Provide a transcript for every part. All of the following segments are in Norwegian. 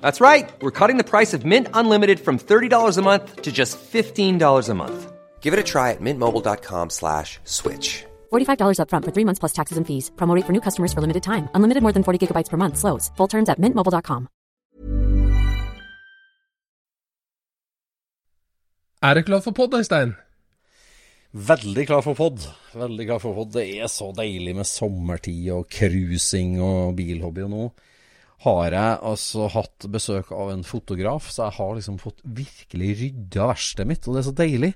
That's right. We're cutting the price of Mint Unlimited from $30 a month to just $15 a month. Give it a try at mintmobile.com slash switch. $45 upfront for three months plus taxes and fees. Promote rate for new customers for limited time. Unlimited more than 40 gigabytes per month. Slows. Full terms at mintmobile.com. Er du klar for pod, Øystein? Veldig klar for pod. Veldig klar for pod. Det er så deilig med sommertid og cruising og bilhobby. Og nå har jeg altså hatt besøk av en fotograf, så jeg har liksom fått virkelig rydda verkstedet mitt, og det er så deilig.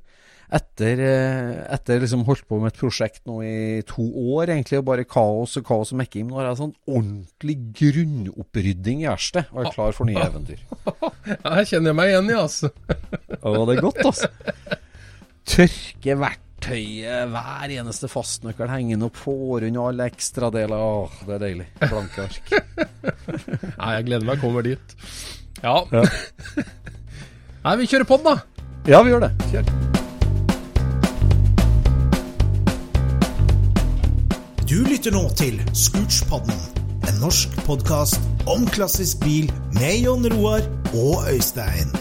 Etter, eh, etter liksom holdt på med et prosjekt nå i to år, egentlig, og bare kaos og kaos og mekking, nå har jeg sånn ordentlig grunnopprydding i verkstedet, og er klar for nye eventyr. Jeg kjenner meg igjen i, altså. Og det er godt, altså. Tørke verktøyet, hver eneste fastnøkkel hengende opp, får unna alle ekstradeler. Åh, det er deilig. Blanke ark. Nei, jeg gleder meg, kommer dit. Ja. Nei, vi kjører pod, da. Ja, vi gjør det. Kjør. Du lytter nå til Scootspodden, en norsk podkast om klassisk bil med Jon Roar og Øystein.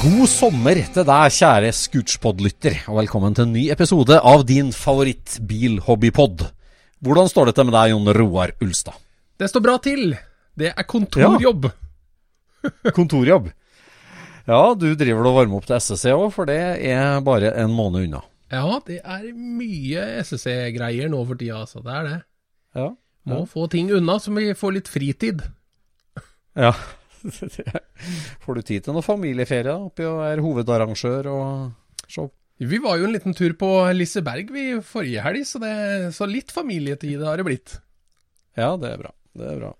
God sommer til deg, kjære Scootspod-lytter, og velkommen til en ny episode av din favoritt-bilhobbypod. Hvordan står det til med deg, Jon Roar Ulstad? Det står bra til. Det er kontorjobb. Kontorjobb. Ja, du driver og varmer opp til SSC òg, for det er bare en måned unna. Ja, det er mye SSC-greier nå for tida, altså. Det er det. Ja. Må få ting unna, så vi får litt fritid. ja. Får du tid til noen familieferie oppi å være hovedarrangør og show? Vi var jo en liten tur på Liseberg vi forrige helg, så, det, så litt familietid har det blitt. Ja, det er bra. Det er bra.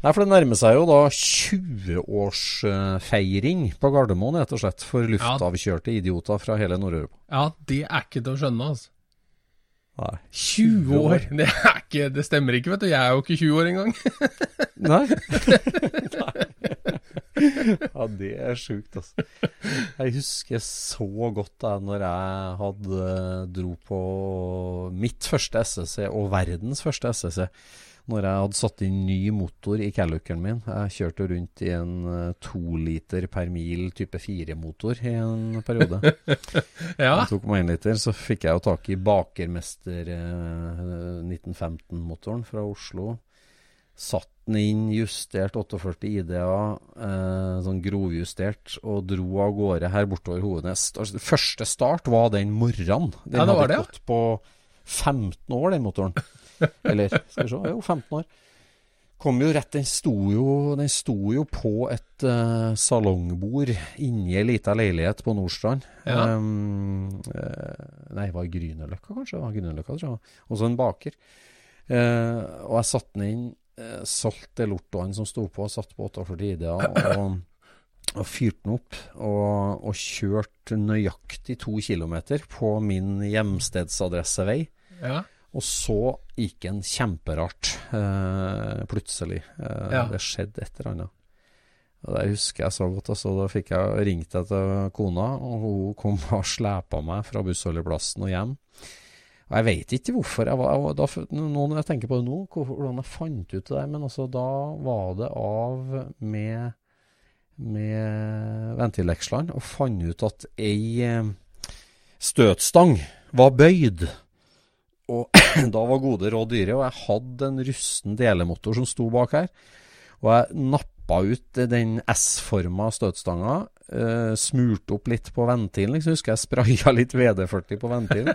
Nei, for det nærmer seg jo da 20-årsfeiring på Gardermoen, rett og slett, for luftavkjørte idioter fra hele Nord-Europa. Ja, det er ikke til å skjønne, altså. Nei. 20 år! Det, ikke, det stemmer ikke, vet du. Jeg er jo ikke 20 år engang. Nei. ja, det er sjukt, altså. Jeg husker så godt da når jeg hadde dro på mitt første SSC, og verdens første SSC. Når jeg hadde satt inn ny motor i Calluckeren min. Jeg kjørte rundt i en eh, to liter per mil type 4-motor i en periode. Ja. Jeg tok meg en liter, så fikk jeg jo tak i Bakermester eh, 1915-motoren fra Oslo. Satt den inn, justert 48 IDA, eh, sånn grovjustert, og dro av gårde her bortover Hovenes. Altså, første start var den morgenen. Den Ja, det var hadde det, ja. gått på 15 år, den motoren. Eller, skal vi se, jo, 15 år. Kom jo rett, den sto jo, den sto jo på et uh, salongbord inni ei lita leilighet på Nordstrand. Ja. Um, uh, nei, var Grünerløkka, kanskje? Grünerløkka, tror jeg. Og så en baker. Uh, og jeg satte den inn, uh, solgte lortoen som sto på, satt på 48 IDA, og og fyrte den opp og, og kjørte nøyaktig to kilometer på min hjemstedsadressevei. Ja. Og så gikk en kjemperart, eh, plutselig. Eh, Ja. Det skjedde et eller annet. Og Det husker jeg så godt. Altså, da fikk jeg ringt etter kona, og hun kom og slepa meg fra bussholdeplassen og hjem. Og Jeg vet ikke hvorfor. Jeg var, jeg da, nå når jeg tenker på det nå, hvordan jeg fant ut det der, men altså, da var det av med, med ventilvekslene og fant ut at ei eh, støtstang var bøyd. Og da var gode råd dyre, og jeg hadde en rusten delemotor som sto bak her. Og jeg nappa ut den S-forma støtstanga, uh, smurte opp litt på ventilen. Liksom, husker jeg spraya litt VD40 på ventilen.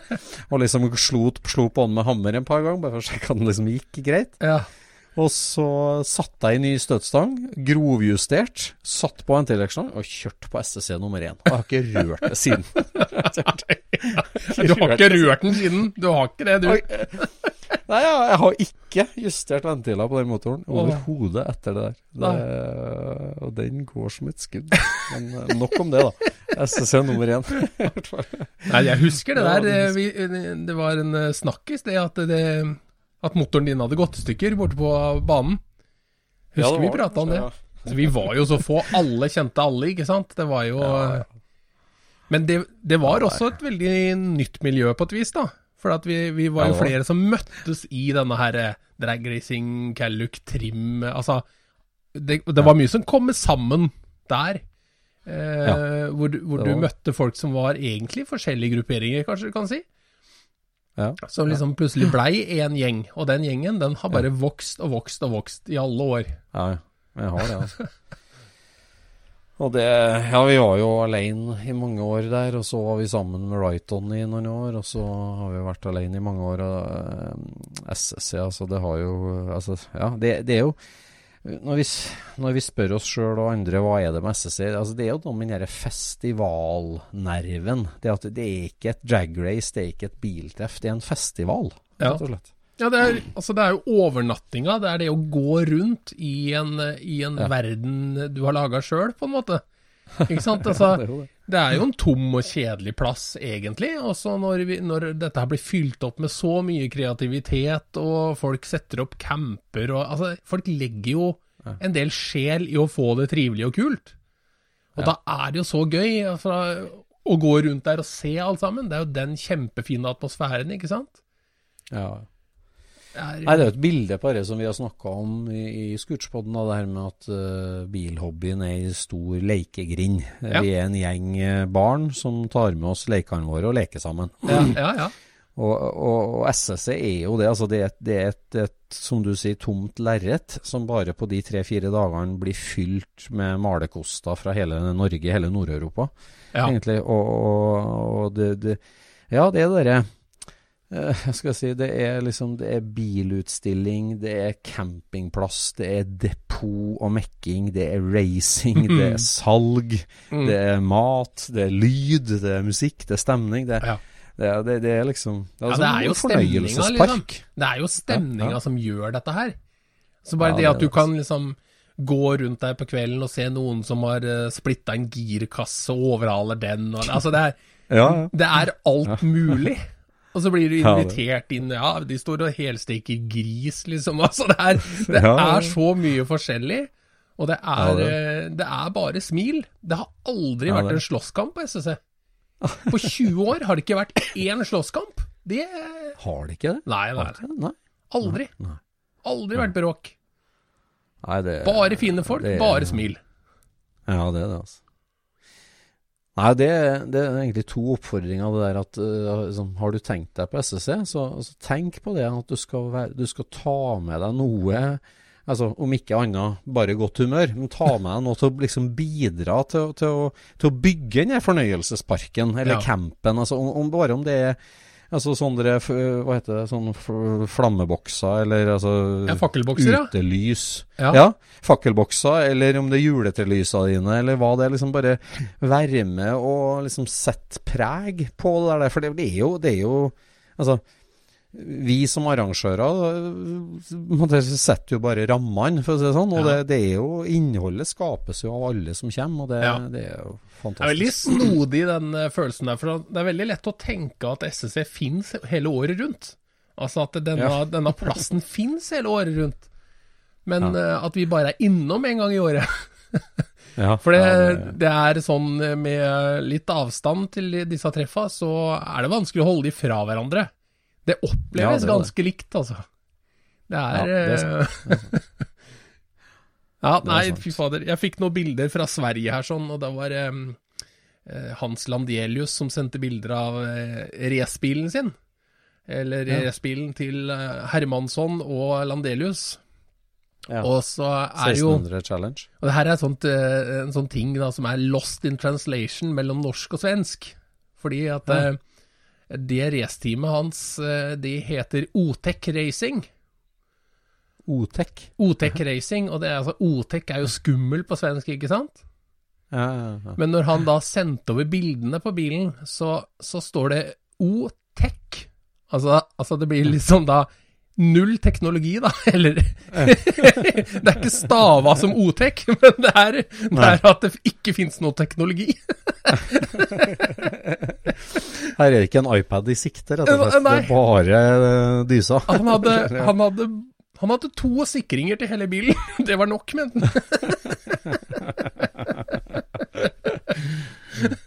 og liksom slo, slo på den med hammer en par ganger, bare for å sjekke at den liksom gikk greit. ja. Og så satte jeg i ny støtstang, grovjustert, satt på ventileksjonen og kjørte på STC nummer én. Og jeg har ikke rørt det siden. Du har ikke rørt den siden. Du har ikke det, du. Nei, jeg, har ikke justert ventiler på den motoren overhodet etter det der. Det, og den går som et skudd. Men eh, nok om det, da. SSC nummer én. Nei, jeg husker det der. eh, Vi, det var en snakk snakkis, det at, det at motoren din hadde gått i stykker borte på banen. Ja, Husker det vi prata om det? ja. Så vi var jo så få. Alle kjente alle, ikke sant? Det var jo Men det, det var også et veldig nytt miljø på et vis, da. For vi, vi var jo flere som møttes i denne her drag dragracing, Calluc, trim Altså, det, det var mye som kom sammen der. Eh, Ja, hvor du- hvor du møtte folk som var egentlig forskjellige grupperinger, kanskje du kan si. Ja. Som liksom plutselig blei én gjeng, og den gjengen den har bare vokst og vokst og vokst i alle år. Ja, jeg har det, altså. Og det Ja, vi var jo alene i mange år der, og så var vi sammen med Wrighton i noen år, og så har vi vært alene i mange år. Og eh, SSC, altså, det har jo Altså, ja, det, det er jo når vi, når vi spør oss sjøl og andre hva er det med SSC, altså det er jo noe med den festivalnerven. Det at det er ikke et drag race, det er ikke et biltreff, det er en festival, Ja. Ja, det er, altså det er jo overnattinga. Det er det å gå rundt i en, i en Ja. verden du har laga sjøl, på en måte. Ikke sant? Altså, det er jo en tom og kjedelig plass, egentlig. Også når, vi, når dette her blir fylt opp med så mye kreativitet, og folk setter opp camper og Altså, folk legger jo en del sjel i å få det trivelig og kult. Og da er det jo så gøy altså, å gå rundt der og se alt sammen. Det er jo den kjempefine atmosfæren, ikke sant? Ja. Er, Nei, det er et bilde på det som vi har snakka om i, i Scootspodden, det her med at uh, bilhobbyen er ei stor lekegrind. Ja. Vi er en gjeng eh, barn som tar med oss lekene våre og leker sammen. ja, ja, ja. Og, og, og SSC er jo det. altså Det er et, det er et, et som du sier, tomt lerret som bare på de tre-fire dagene blir fylt med malerkoster fra hele Norge, hele Nord-Europa, Ja. egentlig. Og, og, og det, det Ja, det er det derre skal jeg si, Det er liksom Det er bilutstilling, det er campingplass, det er depot og mekking, det er racing, det er salg, Mm. det er mat, det er lyd, det er musikk, det er stemning. Det, Ja. det, er, det, det er liksom Det er, Ja, det er jo stemninga, liksom. Det er jo stemninga Ja, som gjør dette her. Så bare det at er du kan liksom gå rundt der på kvelden og se noen som har uh, splitta en girkasse og overhaler den og Altså, det er, det er alt mulig. Og så blir du invitert inn Ja, de står og helsteker gris, liksom. Altså, det er, det er så mye forskjellig. Og det er, det- eh, er bare smil. Det har aldri vært en slåsskamp på SSC. På 20 år har det ikke vært én slåsskamp. Det Har det ikke det? Nei, nei. det? Aldri. Aldri vært bråk. Nei, det Bare fine folk, det bare smil. Ja, det er det, altså. Nei, det, det er egentlig to oppfordringer. Det der at uh, liksom, Har du tenkt deg på SSC, så, så tenk på det at du skal, være, du skal ta med deg noe Altså, Om ikke annet bare godt humør, men ta med deg noe til å liksom bidra til, til, å, til å bygge den fornøyelsesparken, eller Ja. campen. altså om, om, Bare om det er altså sånne Hva heter det? Sånn flammebokser, eller altså Ja, fakkelbokser. Utelys. Ja. ja. Fakkelbokser, eller om det er juletrelysa dine, eller hva det er. liksom Bare være med og liksom sette preg på det der. For det, det er jo, det er jo Altså, vi som arrangører setter jo bare rammene, for å si det sånn. Og Ja. det, det er jo Innholdet skapes jo av alle som kommer, og det, Ja. det er jo fantastisk. Det er veldig snodig, den eh, følelsen der. For det er veldig lett å tenke at SSC finnes hele året rundt. Altså at denne, Ja. denne plassen finnes hele året rundt. Men eh, at vi bare er innom en gang i året. Ja, For det, det er sånn eh, med litt avstand til disse treffa, så er det vanskelig å holde de fra hverandre. Det Ja, oppleves det ganske det. likt, altså. Det er, Ja, det er eh, Ja, nei, fy fader. Jeg fikk noen bilder fra Sverige her, sånn, og det var eh, eh, Hans Landelius som sendte bilder av uh, racebilen sin. Eller Ja. racebilen til uh, Hermansson og Landelius. ja. Og så er jo 1600 Challenge. og det her er sånt, uh, en sånn ting da, som er lost in translation mellom norsk og svensk. Fordi at Ja. Det raceteamet hans, eh, de heter Otec Racing. Otec. Otec Racing, og det er altså Otec er jo skummel på svensk, ikke sant? Ja, ja, ja. Men når han da sendte over bildene på bilen, så, så står det O-Tech. Altså, altså det blir liksom da null teknologi, da. Eller Det er ikke stava som O-Tech, men det er, det er at det ikke fins noe teknologi. Her er det ikke en iPad i sikte, rett og slett. Det er bare eh, dysa. Han hadde, han hadde, han hadde to sikringer til hele bilen. Det var nok, mente han.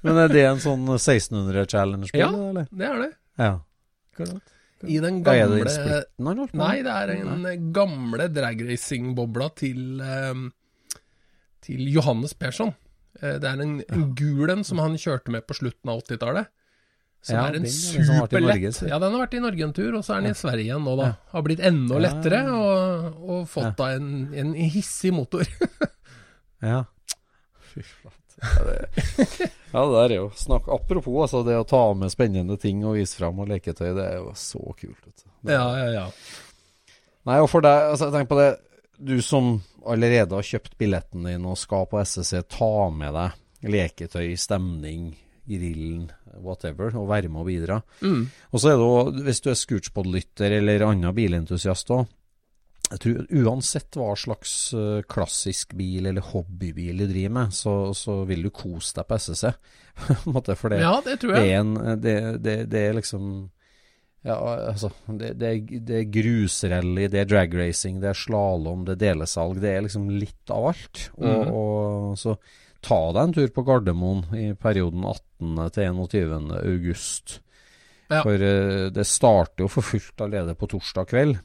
Men er det en sånn 1600 Challenge-bil, Ja. eller? Det er det. Ja. I den gamle det splitten med? Nei, det er en gamle dragracing-bobla til, eh, til Johannes Persson. Eh, det er en, en gul en som han kjørte med på slutten av 80-tallet. Som Ja, er en den superlett. Ja, den har vært i Norge en tur, og så er den i Sverige igjen nå, da. Har blitt enda lettere, og, og fått da en, en hissig motor. Ja. Fy flate. Ja, det, ja, det er jo snakk Apropos altså, det å ta med spennende ting og vise fram og leketøy, det er jo så kult. Ja, ja, ja. Nei, og for deg, altså, tenk på det. Du som allerede har kjøpt billetten din og skal på SSC, ta med deg leketøy, stemning, grillen, whatever, og være med og bidra. Mm. Og så er det jo, hvis du er Scootspod-lytter eller annen bilentusiast òg, jeg tror uansett hva slags eh, klassisk bil eller hobbybil du driver med, så, så vil du kose deg på SSC. For det, ja, det tror det, jeg. er en, det, det, det er liksom Ja, altså Det, det, er, det er grusrally, det er dragracing, det er slalåm, det er delesalg. Det er liksom litt av alt. Og, Mhm. og så ta deg en tur på Gardermoen i perioden 18. til 21. august. Ja. For uh, det starter jo for fullt allerede på torsdag kveld.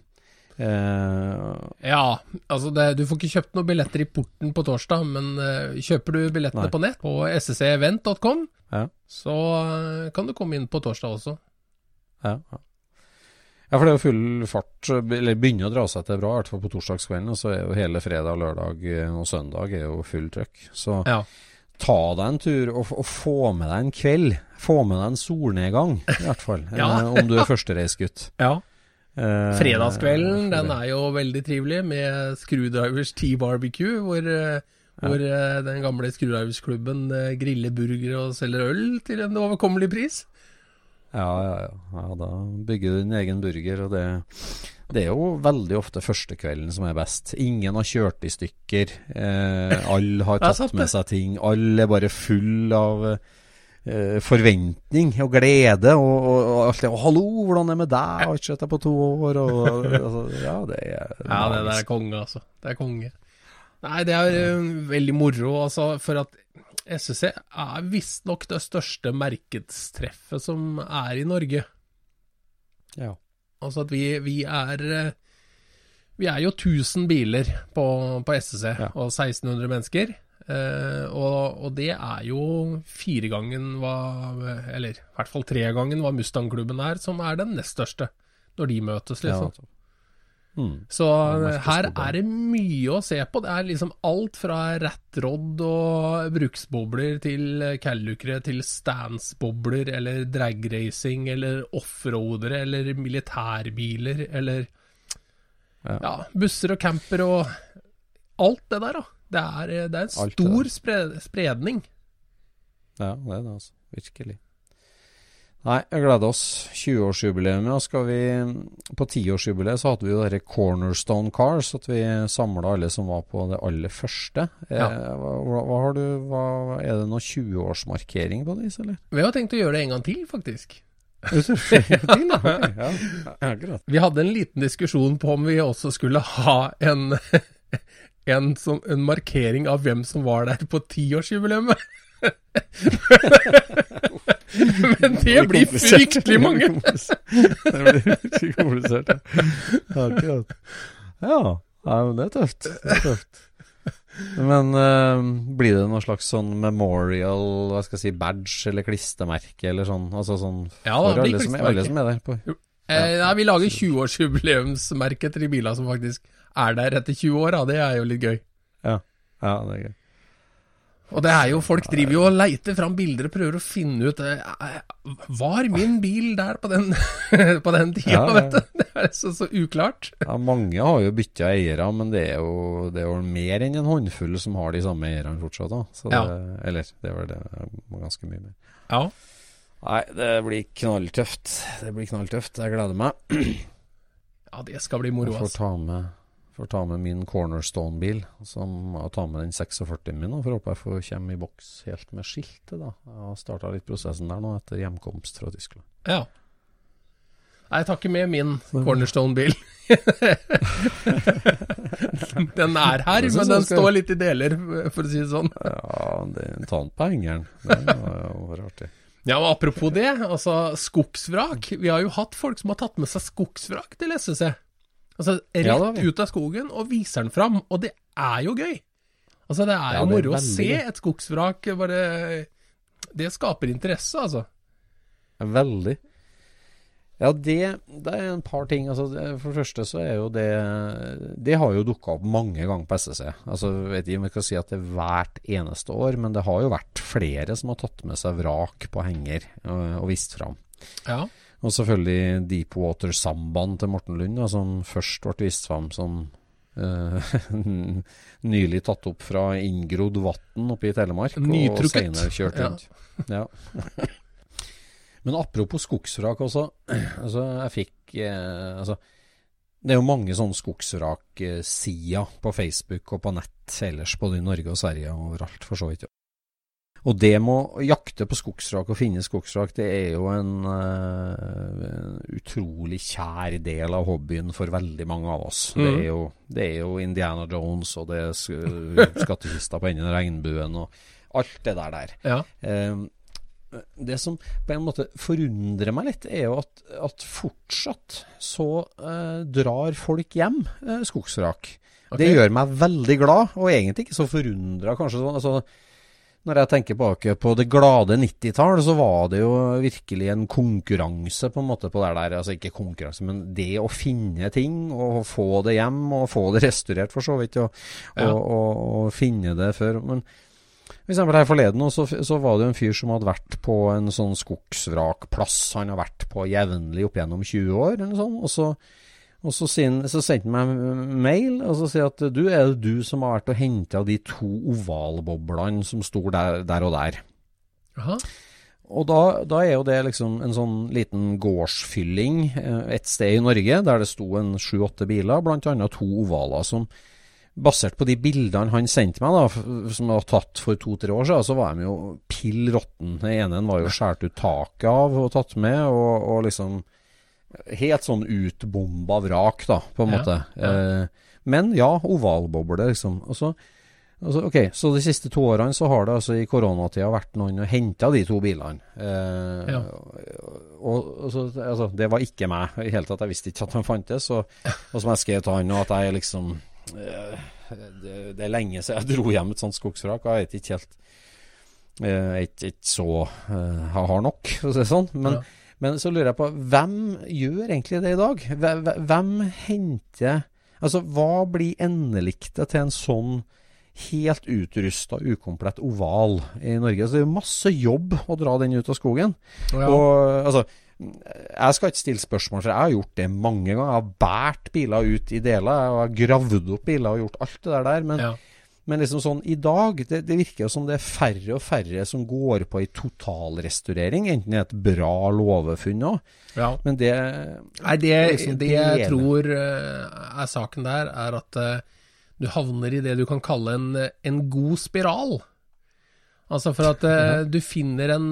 Eh, Ja, altså det, du får ikke kjøpt noen billetter i porten på torsdag, men uh, kjøper du billettene Nei. på nett på sceevent.com Ja. så uh, kan du komme inn på torsdag også. ja, ja. ja, for det er jo full fart, eller begynner å dra seg til bra, i hvert fall på torsdagskvelden. Og så er jo hele fredag, lørdag og søndag er jo full trøkk. Så Ja. ta deg en tur og, og få med deg en kveld. Få med deg en solnedgang, i hvert fall. Ja. om du er førstereisgutt. ja. Eh, Fredagskvelden, den er jo veldig trivelig med Screwdrivers Tea Barbecue, hvor, eh, hvor eh, den gamle Screwdrivers-klubben griller burgere og selger øl til en overkommelig pris. Ja, ja, ja, ja. Da bygger du din egen burger, og det det er jo veldig ofte førstekvelden som er best. Ingen har kjørt i stykker. Eh, alle har tatt med seg ting. Alle er bare full av eh, forventning og glede. Og, og, og alt det. Og 'Hallo, hvordan er det med deg?' Har ikke sett deg på to år. Og, altså, ja, det er Ja, det der er konge, altså. Det er konge. Nei, det er uh, veldig moro, altså, for at SSC er visstnok det største markedstreffet som er i Norge. Ja. Altså at vi, vi er eh, Vi er jo 1000 biler på, på SSC, Ja. og 1600 mennesker. Eh, og, og det er jo firegangen hva Eller i hvert fall tregangen hva Mustang-klubben er, som er den nest største. Når de møtes, liksom. Ja. Mm. Så er her er det mye å se på. Det er liksom alt fra rattrod og bruksbobler til callukere til standsbobler eller dragracing eller offroadere eller militærbiler eller Ja. ja, busser og camper og alt det der, da. Det er, det er en Alt stor spre spredning. Ja, det er det, altså. Virkelig. Nei, jeg gleder oss. 20-årsjubileet med Skal vi På 10-årsjubileet så hadde vi jo dette Cornerstone Cars, at vi samla alle som var på det aller første. Ja. Eh, hva, hva, hva har du hva, Er det noen 20-årsmarkering på det, eller? Vi har tenkt å gjøre det en gang til, faktisk. Ja. ja. Vi hadde en liten diskusjon på om vi også skulle ha en, en, som, en markering av hvem som var der på tiårsjubileet. Men det blir fryktelig mange. det blir fryktelig komplisert, ja. Ja, men det er tøft. Det er tøft. Men eh, blir det noe slags sånn memorial, hva skal jeg si, badge eller klistremerke eller sånn? Altså sånn Ja, da, for alle som, alle som er der. På. Eh, nei, vi lager 20-årsjubileumsmerke til de bilene som faktisk er der etter 20 år. Da. Det er jo litt gøy. Ja. ja, det er gøy. Og det er jo, folk driver jo og leiter fram bilder og prøver å finne ut eh, Var min bil der på den, på den tida, Ja, ja. vet du? Det er så, så uklart. Ja, mange har jo bytta eiere, men det er jo, det er jo mer enn en håndfull som har de samme eierne fortsatt. Da. Så det, Ja. Eller, det vel det, ganske mye mer. Ja. Nei, det blir knalltøft. Det blir knalltøft. Jeg gleder meg. ja, det skal bli moro, Jeg får ta med, får ta med min Cornerstone-bil. som jeg ta med den 46 min, for håper jeg får komme i boks helt med skiltet. da. Jeg har starta litt prosessen der nå, etter hjemkomst fra Tyskland. Ja. Nei, jeg tar ikke med min Cornerstone-bil. den er her, men den står litt i deler, for å si det sånn. Ja, det, ta den på hengeren. Den var jo artig. Ja, og apropos det, altså skogsvrak. Vi har jo hatt folk som har tatt med seg skogsvrak til SSC. Altså rett Ja, vi. ut av skogen og viser den fram, og det er jo gøy. Altså det er jo er moro å se et skogsvrak bare Det skaper interesse, altså. Veldig. Ja, det, det er en par ting. Altså, for det første så er jo det Det har jo dukka opp mange ganger på SSC. Altså, jeg vet ikke om jeg kan si at det er hvert eneste år, men det har jo vært flere som har tatt med seg vrak på henger og, og vist fram. Ja. Og selvfølgelig Deepwater-samband til Morten Lund, da, som først ble vist fram som uh, nylig tatt opp fra inngrodd vann oppe i Telemark. Nytrukket. Og senere kjørt rundt. Ja. Men apropos skogsvrak også. Altså, jeg fikk eh, altså, Det er jo mange sånne skogsvraksider på Facebook og på nett ellers, både i Norge og Sverige og overalt, for så vidt. Og det med å jakte på skogsrak og finne skogsrak, det er jo en, eh, en utrolig kjær del av hobbyen for veldig mange av oss. Det, Mhm. er jo, det er jo Indiana Jones, og det er sk- skattkista på enden av regnbuen, og alt det der der. ja. Eh, det som på en måte forundrer meg litt, er jo at, at fortsatt så eh, drar folk hjem eh, skogsrak. Okay. Det gjør meg veldig glad, og egentlig ikke så forundra, kanskje. sånn, altså når jeg tenker tilbake på det glade 90-tall, så var det jo virkelig en konkurranse på en måte på det der. Altså ikke konkurranse, men det å finne ting og få det hjem og få det restaurert for så vidt, og, Ja. og, og, og finne det før. Men for eksempel her forleden så, så var det jo en fyr som hadde vært på en sånn skogsvrakplass. Han har vært på jevnlig opp gjennom 20 år, eller noe sånt. Og så, og så, så sendte han meg mail og så sier at du, er det du som har vært og henta de to ovalboblene som sto der, der og der? Aha. Og da, da er jo det liksom en sånn liten gårdsfylling eh, et sted i Norge, der det sto en sju-åtte biler, annet to ovaler som Basert på de bildene han sendte meg, da, som var tatt for to-tre år siden, så var de jo pill råtne. Den ene var jo skåret ut taket av og tatt med, og, og liksom Helt sånn utbomba vrak, da, på en Ja, måte. ja. Eh, men ja, ovalboble, liksom. Og så, og så, ok, så de siste to årene så har det altså i koronatida vært noen og henta de to bilene. Eh, Ja. og, og så, altså, det var ikke meg i hele tatt. Jeg visste ikke at de fantes. Og, og som jeg skrev til han, og at jeg liksom eh, det, det er lenge siden jeg dro hjem et sånt skogsvrak, og jeg vet ikke helt eh, ikke, ikke så eh, Jeg har nok, for å si det sånn. Men, Ja. Men så lurer jeg på Hvem gjør egentlig det i dag? Hvem, henter Altså, hva blir endeliktet til en sånn helt utrusta, ukomplett oval i Norge? Altså, det er jo masse jobb å dra den ut av skogen. Ja. Og altså jeg skal ikke stille spørsmål, for jeg har gjort det mange ganger. Jeg har båret biler ut i deler, og jeg har gravd opp biler og gjort alt det der. Men, ja. Men liksom sånn i dag, det, det virker som det er færre og færre som går på ei totalrestaurering, enten det er et bra låvefunn òg. Ja. Men det Nei, det, liksom det jeg tror eh, er saken der, er at eh, du havner i det du kan kalle en, en god spiral. Altså for at eh, du, finner en,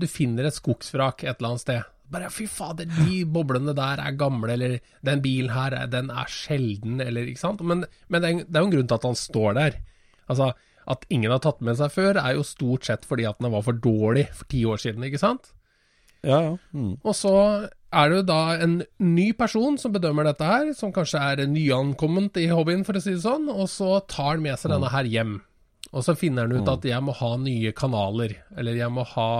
du finner et skogsvrak et eller annet sted. Bare fy fader, de boblene der er gamle, eller den bilen her er- den er sjelden, eller ikke sant. Men, men det, er, det er jo en grunn til at han står der. Altså, at ingen har tatt med seg før, er jo stort sett fordi at den var for dårlig for ti år siden, ikke sant. Ja, ja. Mm. Og så er det jo da en ny person som bedømmer dette her, som kanskje er nyankomment i hobbyen, for å si det sånn, og så tar han med seg denne her hjem. Og så finner han ut at jeg må ha nye kanaler, eller jeg må ha,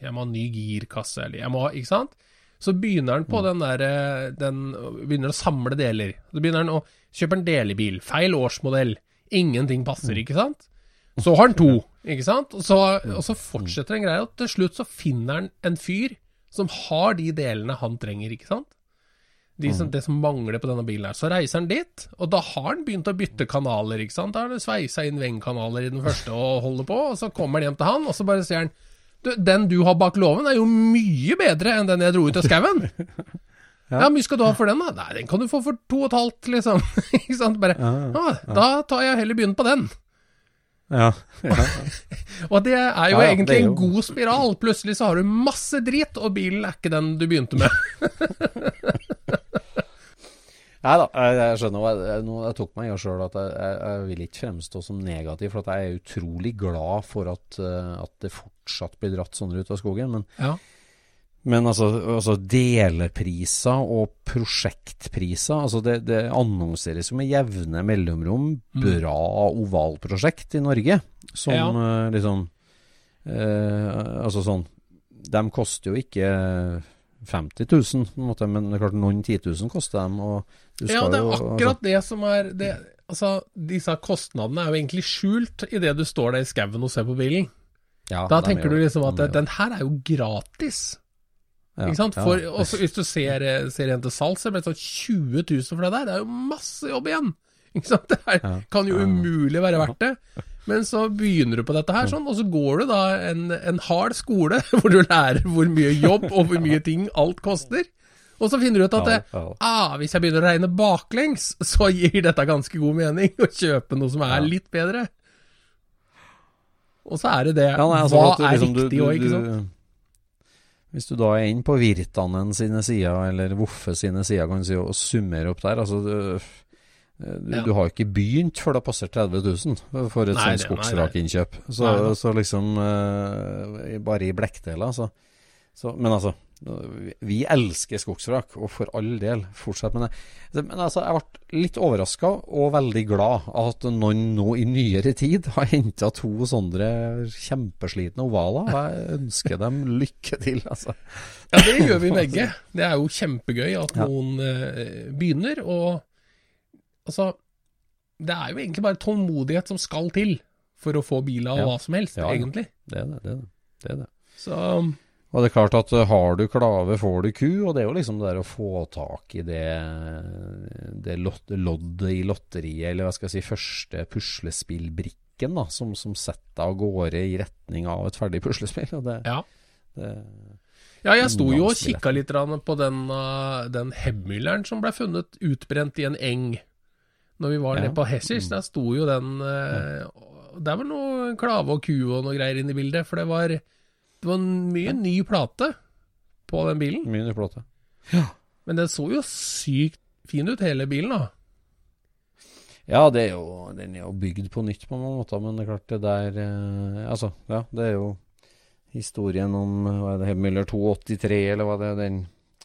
jeg må ha ny girkasse, eller jeg må ha Ikke sant? Så begynner han på den der eh, den, Begynner å samle deler. Så begynner han å kjøpe en delebil. Feil årsmodell. Ingenting passer, ikke sant? Så har han to, ikke sant? Og så, og så fortsetter den greia, og til slutt så finner han en fyr som har de delene han trenger, ikke sant? De som, Det som mangler på denne bilen her. Så reiser han dit, og da har han begynt å bytte kanaler, ikke sant? Da har han sveisa inn vengkanaler i den første og holder på, og så kommer han hjem til han, og så bare sier han du, den du har bak låven er jo mye bedre enn den jeg dro ut av skauen. Ja, hvor mye skal du ha for den, da? Nei, den kan du få for to og et halvt, liksom. ikke sant? Bare, ah, Da tar jeg heller begynne på den. Ja. ja. Og det er jo Ja, ja, egentlig er jo... en god spiral. Plutselig så har du masse drit, og bilen er ikke den du begynte med. Nei da, jeg, skjønner. og Jeg, tok meg i sjøl at jeg, jeg, jeg vil ikke fremstå som negativ, for at jeg er utrolig glad for at, eh, at det fortsatt blir dratt sånn ut av skogen. Men, Ja. Men altså, altså delepriser og prosjektpriser altså det, det annonseres jo med jevne mellomrom bra ovalprosjekt i Norge. Som Ja. eh, liksom eh, Altså sånn De koster jo ikke 50 000, på en måte, men det er klart noen 10 000 koster dem. Ja, det er jo, altså- akkurat det som er det, Altså, disse kostnadene er jo egentlig skjult idet du står der i skauen og ser på bilen. ja, Da er tenker du liksom at de den her er jo gratis. Ja, Ikke sant? ja. Også hvis du ser, ser en til salgs, så ble sånn 20 000 for det der. Det er jo masse jobb igjen. Ikke sant? Det her Ja. kan jo umulig være verdt det. Men så begynner du på dette her sånn, og så går du da en, en hard skole hvor du lærer hvor mye jobb og hvor mye ting alt koster. Og så finner du ut at det, ja. ah, hvis jeg begynner å regne baklengs, så gir dette ganske god mening å kjøpe noe som er litt bedre. Og så er det det. Altså, Hva er liksom, du- riktig òg, ikke sant? Hvis du da er inne på Virtanen sine sider, eller Voffe sine sider, kan du si, og summerer opp der altså du, du, Ja. du har ikke begynt før det har passert 30 000 for et sånt skogsrakinnkjøp. Så, så liksom uh, Bare i blekkdeler, altså. så Men altså, vi- elsker skogsvrak, og for all del, fortsett med det. Men altså, jeg ble litt overraska og veldig glad at noen nå i nyere tid har henta to sånne kjempeslitne ovaler. Jeg ønsker dem lykke til, altså. Ja, det gjør vi begge. Det er jo kjempegøy at noen eh, begynner, og altså Det er jo egentlig bare tålmodighet som skal til for å få biler og Ja. hva som helst, Ja, ja. egentlig. Det er det. det, er det. det, er det. Så Og det er klart at uh, har du klave, får du ku, og det er jo liksom det der å få tak i det, det loddet i lotteriet, eller hva skal jeg si, første puslespillbrikken da, som, som setter deg av gårde i retning av et ferdig puslespill. Det, ja. det, Ja, jeg sto jo og kikka litt på den, uh, den Hebmülleren som ble funnet utbrent i en eng når vi var Ja. nede på Hessisch. Der sto jo den uh, Der var noe klave og ku og noe greier inne i bildet, for det var, det var mye ny plate på den bilen. mye ny plate. Ja. Men den så jo sykt fin ut, hele bilen, da. Ja, det er jo, den er jo bygd på nytt på mange måter, men det er klart det der eh, Altså, ja, det er jo historien om hva er det, Hemmiller 283, eller hva det er, den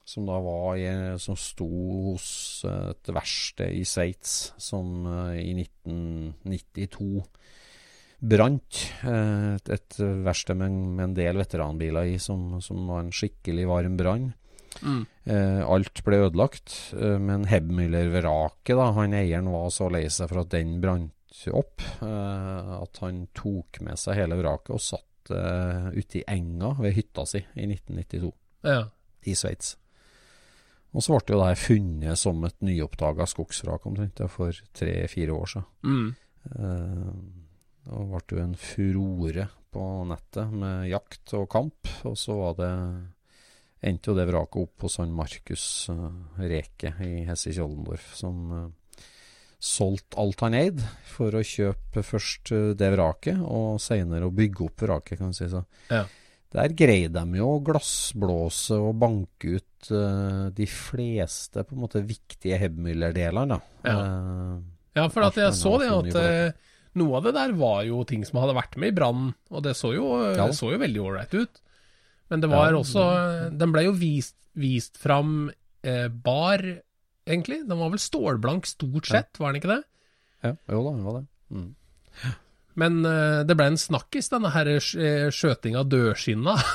som da var i, som sto hos et verksted i Sveits, som eh, i 1992 brant. eh, et, et verksted med, med en del veteranbiler i, som, som var en skikkelig varm brann. Mm. Eh, alt ble ødelagt, eh, men Hebmüller-vraket, han eieren var så lei seg for at den brant opp, eh, at han tok med seg hele vraket og satt eh, ute i enga ved hytta si i 1992 Ja. i Sveits. Og så ble det jo det funnet som et nyoppdaga skogsvrak omtrent for tre-fire år siden. Mm. Eh, Da ble jo en furore på nettet med jakt og kamp, og så var det endte jo det vraket opp hos han Markus eh, Reke i Hesse Kjoldendorf, som uh, solgte alt han eide for å kjøpe først eh, det vraket, og senere å bygge opp vraket, kan du si. Så. Ja. Der greide de jo å glassblåse og banke ut uh, de fleste på en måte viktige Hebmüller-delene. Ja. Uh, Ja, for at jeg så det at eh, noe av det der var jo ting som hadde vært med i brannen, og det så jo, Ja. så jo veldig ålreit ut. Men det var Ja, også Den ble jo vist, vist fram eh, bar, egentlig. Den var vel stålblank stort sett, var den ikke det? ja, jo da, den var det. Mm. Men eh, det ble en snakkis, denne her sk- eh, skjøting av dørskinna.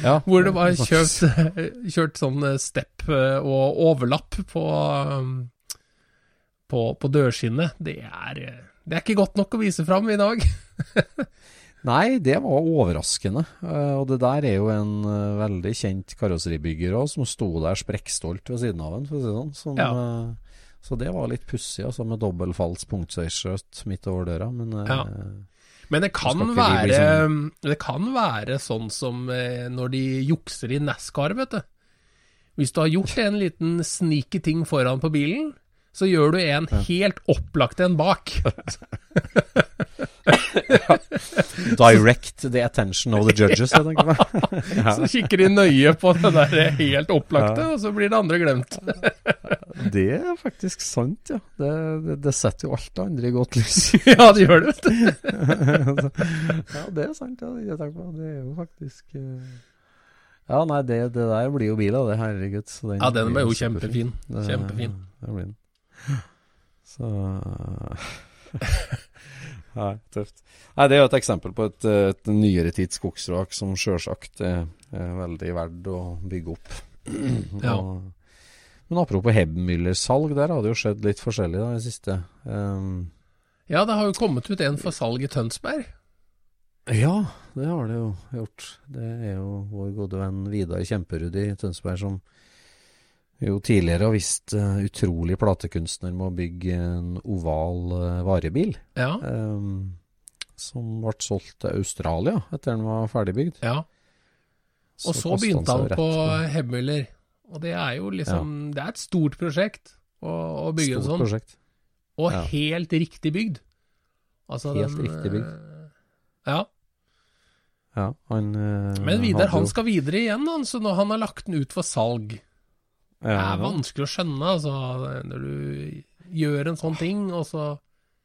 Ja, Hvor det var kjøpt, kjørt, sånn eh, stepp eh, og overlapp på, på, på dørskinnet. Det er, eh, det er ikke godt nok å vise fram i dag. Nei, det var overraskende. Eh, og det der er jo en eh, veldig kjent karosseribygger òg, som sto der sprekkstolt ved siden av en, for å si det sånn. Som, Ja. eh, så det var litt pussig, altså, med dobbeltfalls punktsveisskjøt midt over døra. Men Ja. Men det kan, skal ikke være, det kan være sånn som når de jukser i NASCAR, vet du. Hvis du har gjort en liten sneaky ting foran på bilen, så gjør du en helt opplagt en bak. direct the attention of the judges, jeg tenker jeg. ja. Så kikker de nøye på det der helt opplagte, og så blir det andre glemt. Det er faktisk sant, ja. Det, det, det setter jo alt det andre i godt lys. ja, det gjør det, vet du. ja, det er sant, ja. Det er jo faktisk eh, Ja, nei, det, det der blir jo bil av det, herregud. Så Ja, den ble jo kjempefin. kjempefin. Det- Kjempefin. Så Nei, tøft. Nei, Det er jo et eksempel på et, et nyere tids skogsvrak som sjølsagt er, er veldig verdt å bygge opp. Ja. Og, men apropos Hebmüller-salg, der har det jo skjedd litt forskjellig da, i det siste. Um, Ja, det har jo kommet ut en for salg i Tønsberg. ja, det har det jo gjort. Det er jo vår gode venn Vidar Kjemperud i Tønsberg som jo tidligere har visst uh, utrolig platekunstner med å bygge en oval uh, varebil. Ja, Um, som ble solgt til Australia etter den var ferdigbygd. ja. Og så så begynte han på Hemmøller. Og det er jo liksom Det er et stort prosjekt å, å bygge en Stort sånn. prosjekt. Og Ja. helt riktig bygd. Altså Helt den, riktig bygd. eh, Ja. Ja, han Men Vidar, han jo- skal videre igjen, han. Så når han har lagt den ut for salg Det er vanskelig å skjønne, altså. Når du gjør en sånn ting, og så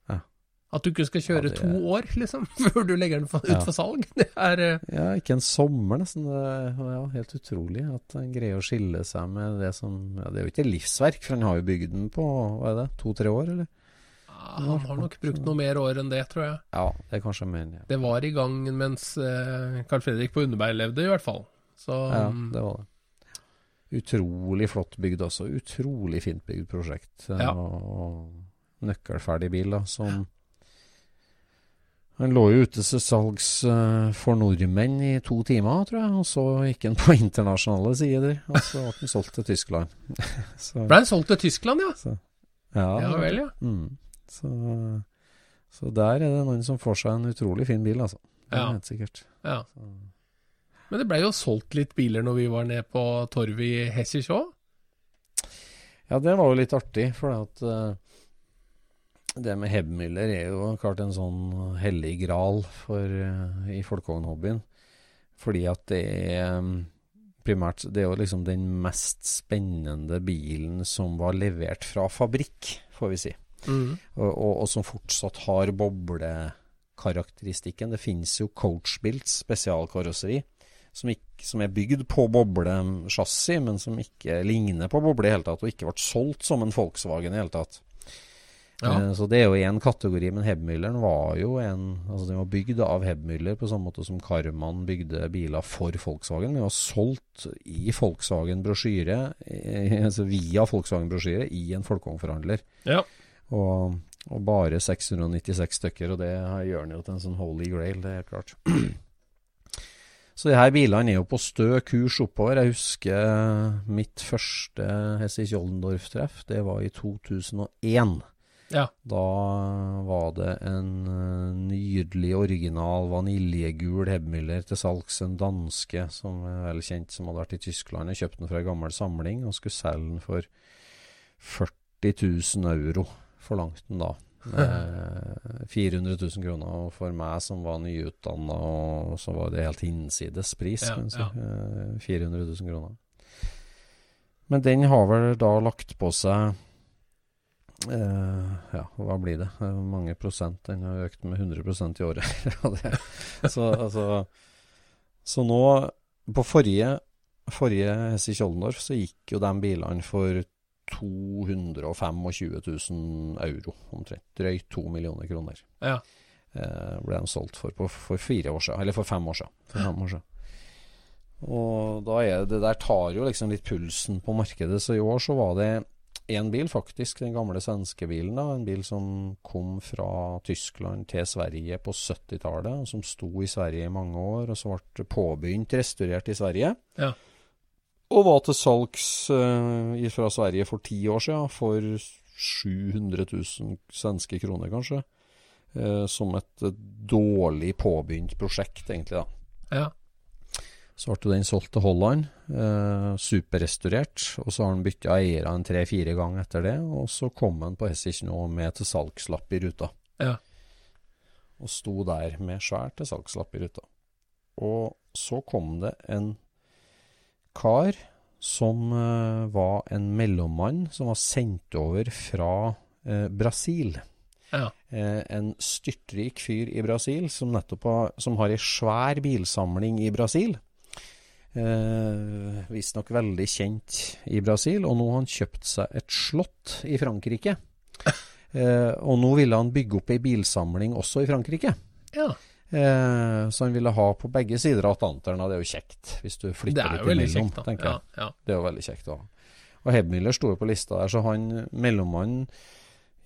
Ja. At du ikke skal kjøre Ja, det to år, liksom, før du legger den for, Ja. ut for salg. Det er eh, Ja, ikke en sommer, nesten. Det er ja, helt utrolig at han greier å skille seg med det som ja, Det er jo ikke livsverk, for han har jo bygd den på hva er det, to-tre år, eller? ja, Han har nok brukt noe mer år enn det, tror jeg. Ja, det er kanskje mer ja. Det var i gang mens eh, Carl Fredrik på Underberg levde, i hvert fall. Så ja, mm, det var det. Utrolig flott bygd også. Utrolig fint bygd prosjekt. Ja. Og nøkkelferdig bil, da, som Den lå jo ute til salgs eh, for nordmenn i to timer, tror jeg. Og så gikk den på internasjonale sider, og så ble den solgt til Tyskland. så, ble den solgt til Tyskland, ja? ja, Ja vel, ja. Mm. Så, så der er det noen som får seg en utrolig fin bil, altså. Det er Ja. helt sikkert. ja. Men det ble jo solgt litt biler når vi var nede på torvet i Hessisch òg. Ja, det var jo litt artig, for at uh, det med Hebmüller er jo klart en sånn hellig gral for, uh, i folkevognhobbyen. Fordi at det er um, primært Det er jo liksom den mest spennende bilen som var levert fra fabrikk, får vi si. Mm. Og, og, og som fortsatt har boblekarakteristikken. Det finnes jo coachbuilt spesialkarosseri som, ikke, som er bygd på boblesjassi, men som ikke ligner på boble i hele tatt, og ikke ble solgt som en Volkswagen i hele tatt. Ja. Eh, Så det er jo én kategori, men Hebmülleren var jo en Altså den var bygd av Hebmüller på samme måte som Karman bygde biler for Volkswagen. Den var solgt i Volkswagen-brosjyre, eh, altså via Volkswagen-brosjyre, i en folkevognforhandler. Ja. Og, og bare 696 stykker, og det gjør den jo til en sånn holy grail, det er helt klart. Så de her bilene er jo på stø kurs oppover. Jeg husker mitt første Hesse Kjoldendorf-treff. Det var i 2001. Ja. Da var det en eh, nydelig, original, vaniljegul Hebmüller til salgs. En danske som er vel kjent, som hadde vært i Tyskland. Jeg kjøpte den fra en gammel samling og skulle selge den for 40 000 euro. Forlangte den da. Eh, 400 000 kroner. Og for meg som var nyutdanna, så var det helt hinsides pris. Ja, si. ja. Eh, 400 000 kroner. Men den har vel da lagt på seg eh, Ja, hva blir det? Eh, mange prosent. Den har økt med 100% i året. Så, altså, så nå På forrige, forrige Hesse Kjoldendorf så gikk jo de bilene for 225 000 euro, omtrent. Drøyt to millioner kroner. Ja. Eh, ble de solgt for på, for fire år siden, eller for fem år siden. For fem år siden. Og da er det der tar jo liksom litt pulsen på markedet. Så i år så var det én bil, faktisk, den gamle svenske bilen. da, En bil som kom fra Tyskland til Sverige på 70-tallet, som sto i Sverige i mange år, og så ble påbegynt restaurert i Sverige. Ja. Og var til salgs eh, fra Sverige for ti år siden for 700 000 svenske kroner, kanskje. Eh, som et eh, dårlig påbegynt prosjekt, egentlig. da. Ja. Så ble den solgt til Holland, eh, superrestaurert. Og så har han bytta eiere en tre-fire ganger etter det. Og så kom han på Hessich nå med til salgslapp i ruta. Ja. Og sto der med svær til salgslapp i ruta. Og så kom det en kar som eh, var en mellommann som var sendt over fra eh, Brasil. Ja. Eh, en styrtrik fyr i Brasil som nettopp har, som har ei svær bilsamling i Brasil. Eh, Visstnok veldig kjent i Brasil, og nå har han kjøpt seg et slott i Frankrike. Eh, og nå ville han bygge opp ei bilsamling også i Frankrike. ja. Eh, så han ville ha på begge sider av Atlanteren, og det er jo kjekt hvis du flytter er litt imellom, kjekt, tenker jeg. ja. Det er jo veldig kjekt å ha. Og Hebmiller sto jo på lista der, så han mellommannen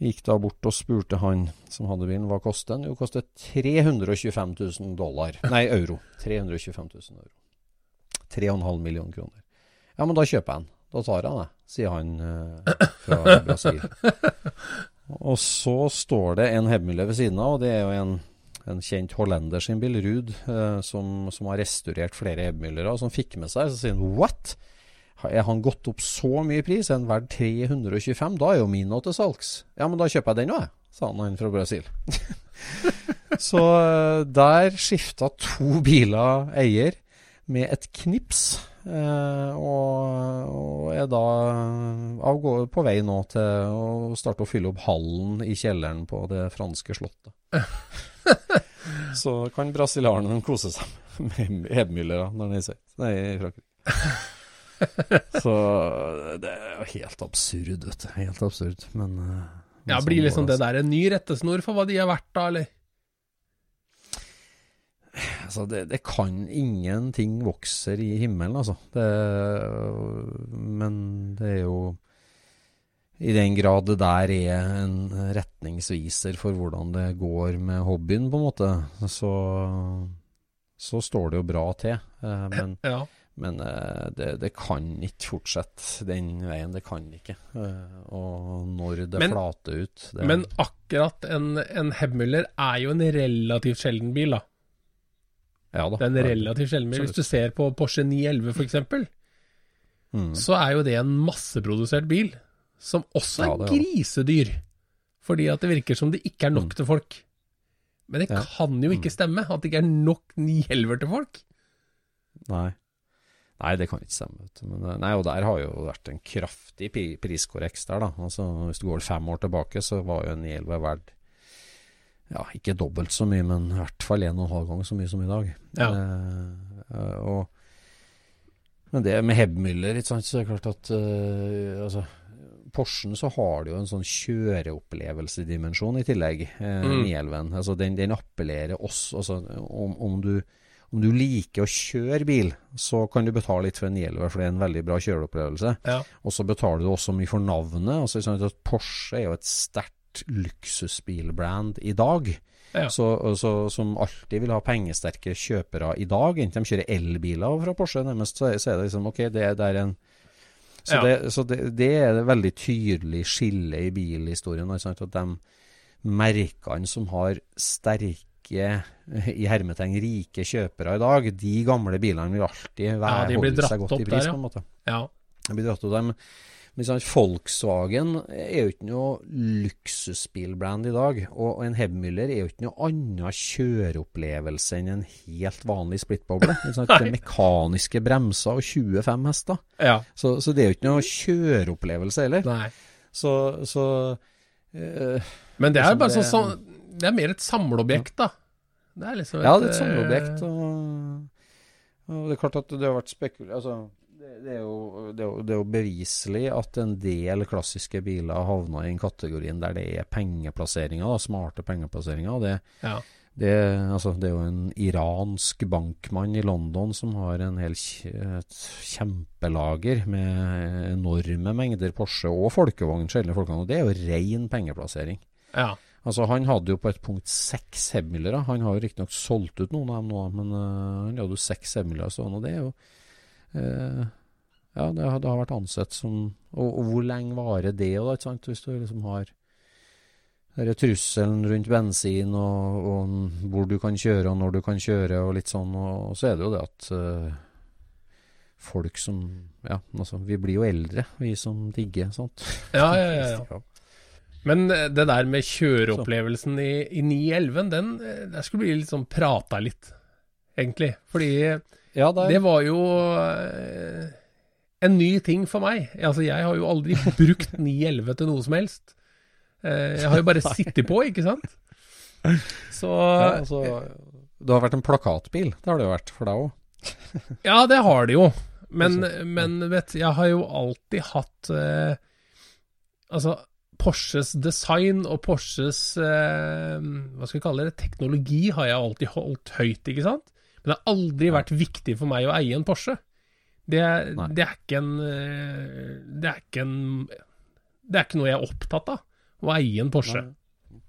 gikk da bort og spurte han som hadde bilen, hva kostet den? Jo, det koster 325 000 dollar. Nei, euro. 325 000 euro. 3,5 millioner kroner. Ja, men da kjøper jeg den. Da tar jeg den, sier han eh, fra Brasil. Og så står det en Hebmiller ved siden av, og det er jo en en kjent hollender sin bil, Ruud, eh, som, som har restaurert flere Hebmüllere, og som fikk med seg, så sier han what? Er han gått opp så mye i pris? Er han verdt 325? Da er jo min nå til salgs. Ja, men da kjøper jeg den òg, jeg, sa han, han fra Brasil. så eh, der skifta to biler eier med et knips, eh, og, og er da av gå- på vei nå til å starte å fylle opp hallen i kjelleren på det franske slottet. Så kan brasilianerne kose seg med Hebmüller når han er i Sveits. Nei, i Frankrike. Så det er jo helt absurd, vet du. Helt absurd. Men, eh, men Ja, sånn Blir går liksom det, det der en ny rettesnor for hva de er verdt, da, eller? Altså, det, det kan ingenting vokser i himmelen, altså. Det, men det er jo I den grad det der er en retningsviser for hvordan det går med hobbyen, på en måte, så, så står det jo bra til. Eh, Men, Ja. men eh, det, det kan ikke fortsette den veien. Det kan ikke. Eh, Og når det Men- flater ut det, Men akkurat en, en Hebmüller er jo en relativt sjelden bil, da. ja, da, Det er en relativt sjelden bil. Hvis du ser på Porsche 911 f.eks., Mm. så er jo det en masseprodusert bil, som også er Ja, det ja. grisedyr. Fordi at det virker som det ikke er nok til folk. Men det Ja. kan jo ikke stemme at det ikke er nok 911 til folk. Nei. Nei, det kan ikke stemme. Men, eh, nei, og der har jo vært en kraftig pri- priskorreks der, da. Altså, hvis du går fem år tilbake, så var jo en 911 verdt ja, ikke dobbelt så mye, men i hvert fall en og en halv gang så mye som i dag. Ja. Eh, eh, og, men det med Hebmüller, så er det klart at eh, altså, Porschen så har det jo en sånn kjøreopplevelsedimensjon i tillegg. Eh, Mm. 911. Altså, den, den appellerer oss. Altså, om, om du om du liker å kjøre bil, så kan du betale litt for en 911, for det er en veldig bra kjøreopplevelse. Ja. Og så betaler du også mye for navnet. Altså, sånn at Porsche er jo et sterkt luksusbilbrand i dag. Ja. Så, så, som alltid vil ha pengesterke kjøpere i dag. Enten de kjører elbiler fra Porsche, nærmest, så, er- det liksom ok, det, det er en Så, Ja. det, så det, det er et veldig tydelig skille i bilhistorien. At de merkene som har sterke, i hermetegn rike kjøpere i dag, de gamle bilene vil alltid være, Ja, holde seg godt i pris, der, ja. på en måte. Ja. De blir dratt opp dem. Men sant, Volkswagen er jo ikke noe luksusbilbrand i dag. Og en Hebmüller er jo ikke noe annen kjøreopplevelse enn en helt vanlig splittboble. sant? Det er mekaniske bremser og 25 hester. ja. Så, så det er jo ikke noe kjøreopplevelse heller. Nei. Så, så øh, Men det er jo Liksom bare det- sånn, sånn Det er mer et samleobjekt, da. Det er liksom Ja, det er et eh, samleobjekt. Og, og det er klart at det har vært spekulert Altså, det, er jo, det, er jo, det er jo beviselig at en del klassiske biler havna i den kategorien der det er pengeplasseringer, da, smarte pengeplasseringer. Det, Ja. det, altså, det er jo en iransk bankmann i London som har en hel kjempelager med enorme mengder Porsche og folkevogn, sjeldne folkevogn. Og det er jo ren pengeplassering. ja. Altså Han hadde jo på et punkt seks hemmilere. Han har jo riktignok solgt ut noen av dem nå, men uh, han hadde jo seks hemmilere stående. Og det er jo Ja, det har, det har vært ansett som og, og hvor lenge varer det, da, ikke sant? Hvis du liksom har denne trusselen rundt bensin og, og hvor du kan kjøre og når du kan kjøre og litt sånn, og, så er det jo det at øh, folk som Ja, altså, vi blir jo eldre, vi som digger sånt. Ja, ja, ja, ja. Men eh, det der med kjøreopplevelsen i, i 911, den eh, der skulle litt sånn prata litt, egentlig. Fordi Ja, det det var jo eh, en ny ting for meg. Altså, jeg har jo aldri brukt 911 til noe som helst. Eh, jeg har jo bare sittet på, ikke sant? Så Ja, altså, Du har vært en plakatbil, det har det jo vært for deg òg. Ja, det har det jo. Men, men vet jeg har jo alltid hatt eh, Altså, Porsches design og Porsches eh, Hva skal vi kalle det? Teknologi har jeg alltid holdt høyt, ikke sant? Men det har aldri vært viktig for meg å eie en Porsche. Det, det er ikke en eh, Det er ikke en Det er ikke noe jeg er opptatt av, å eie en Porsche. Nei.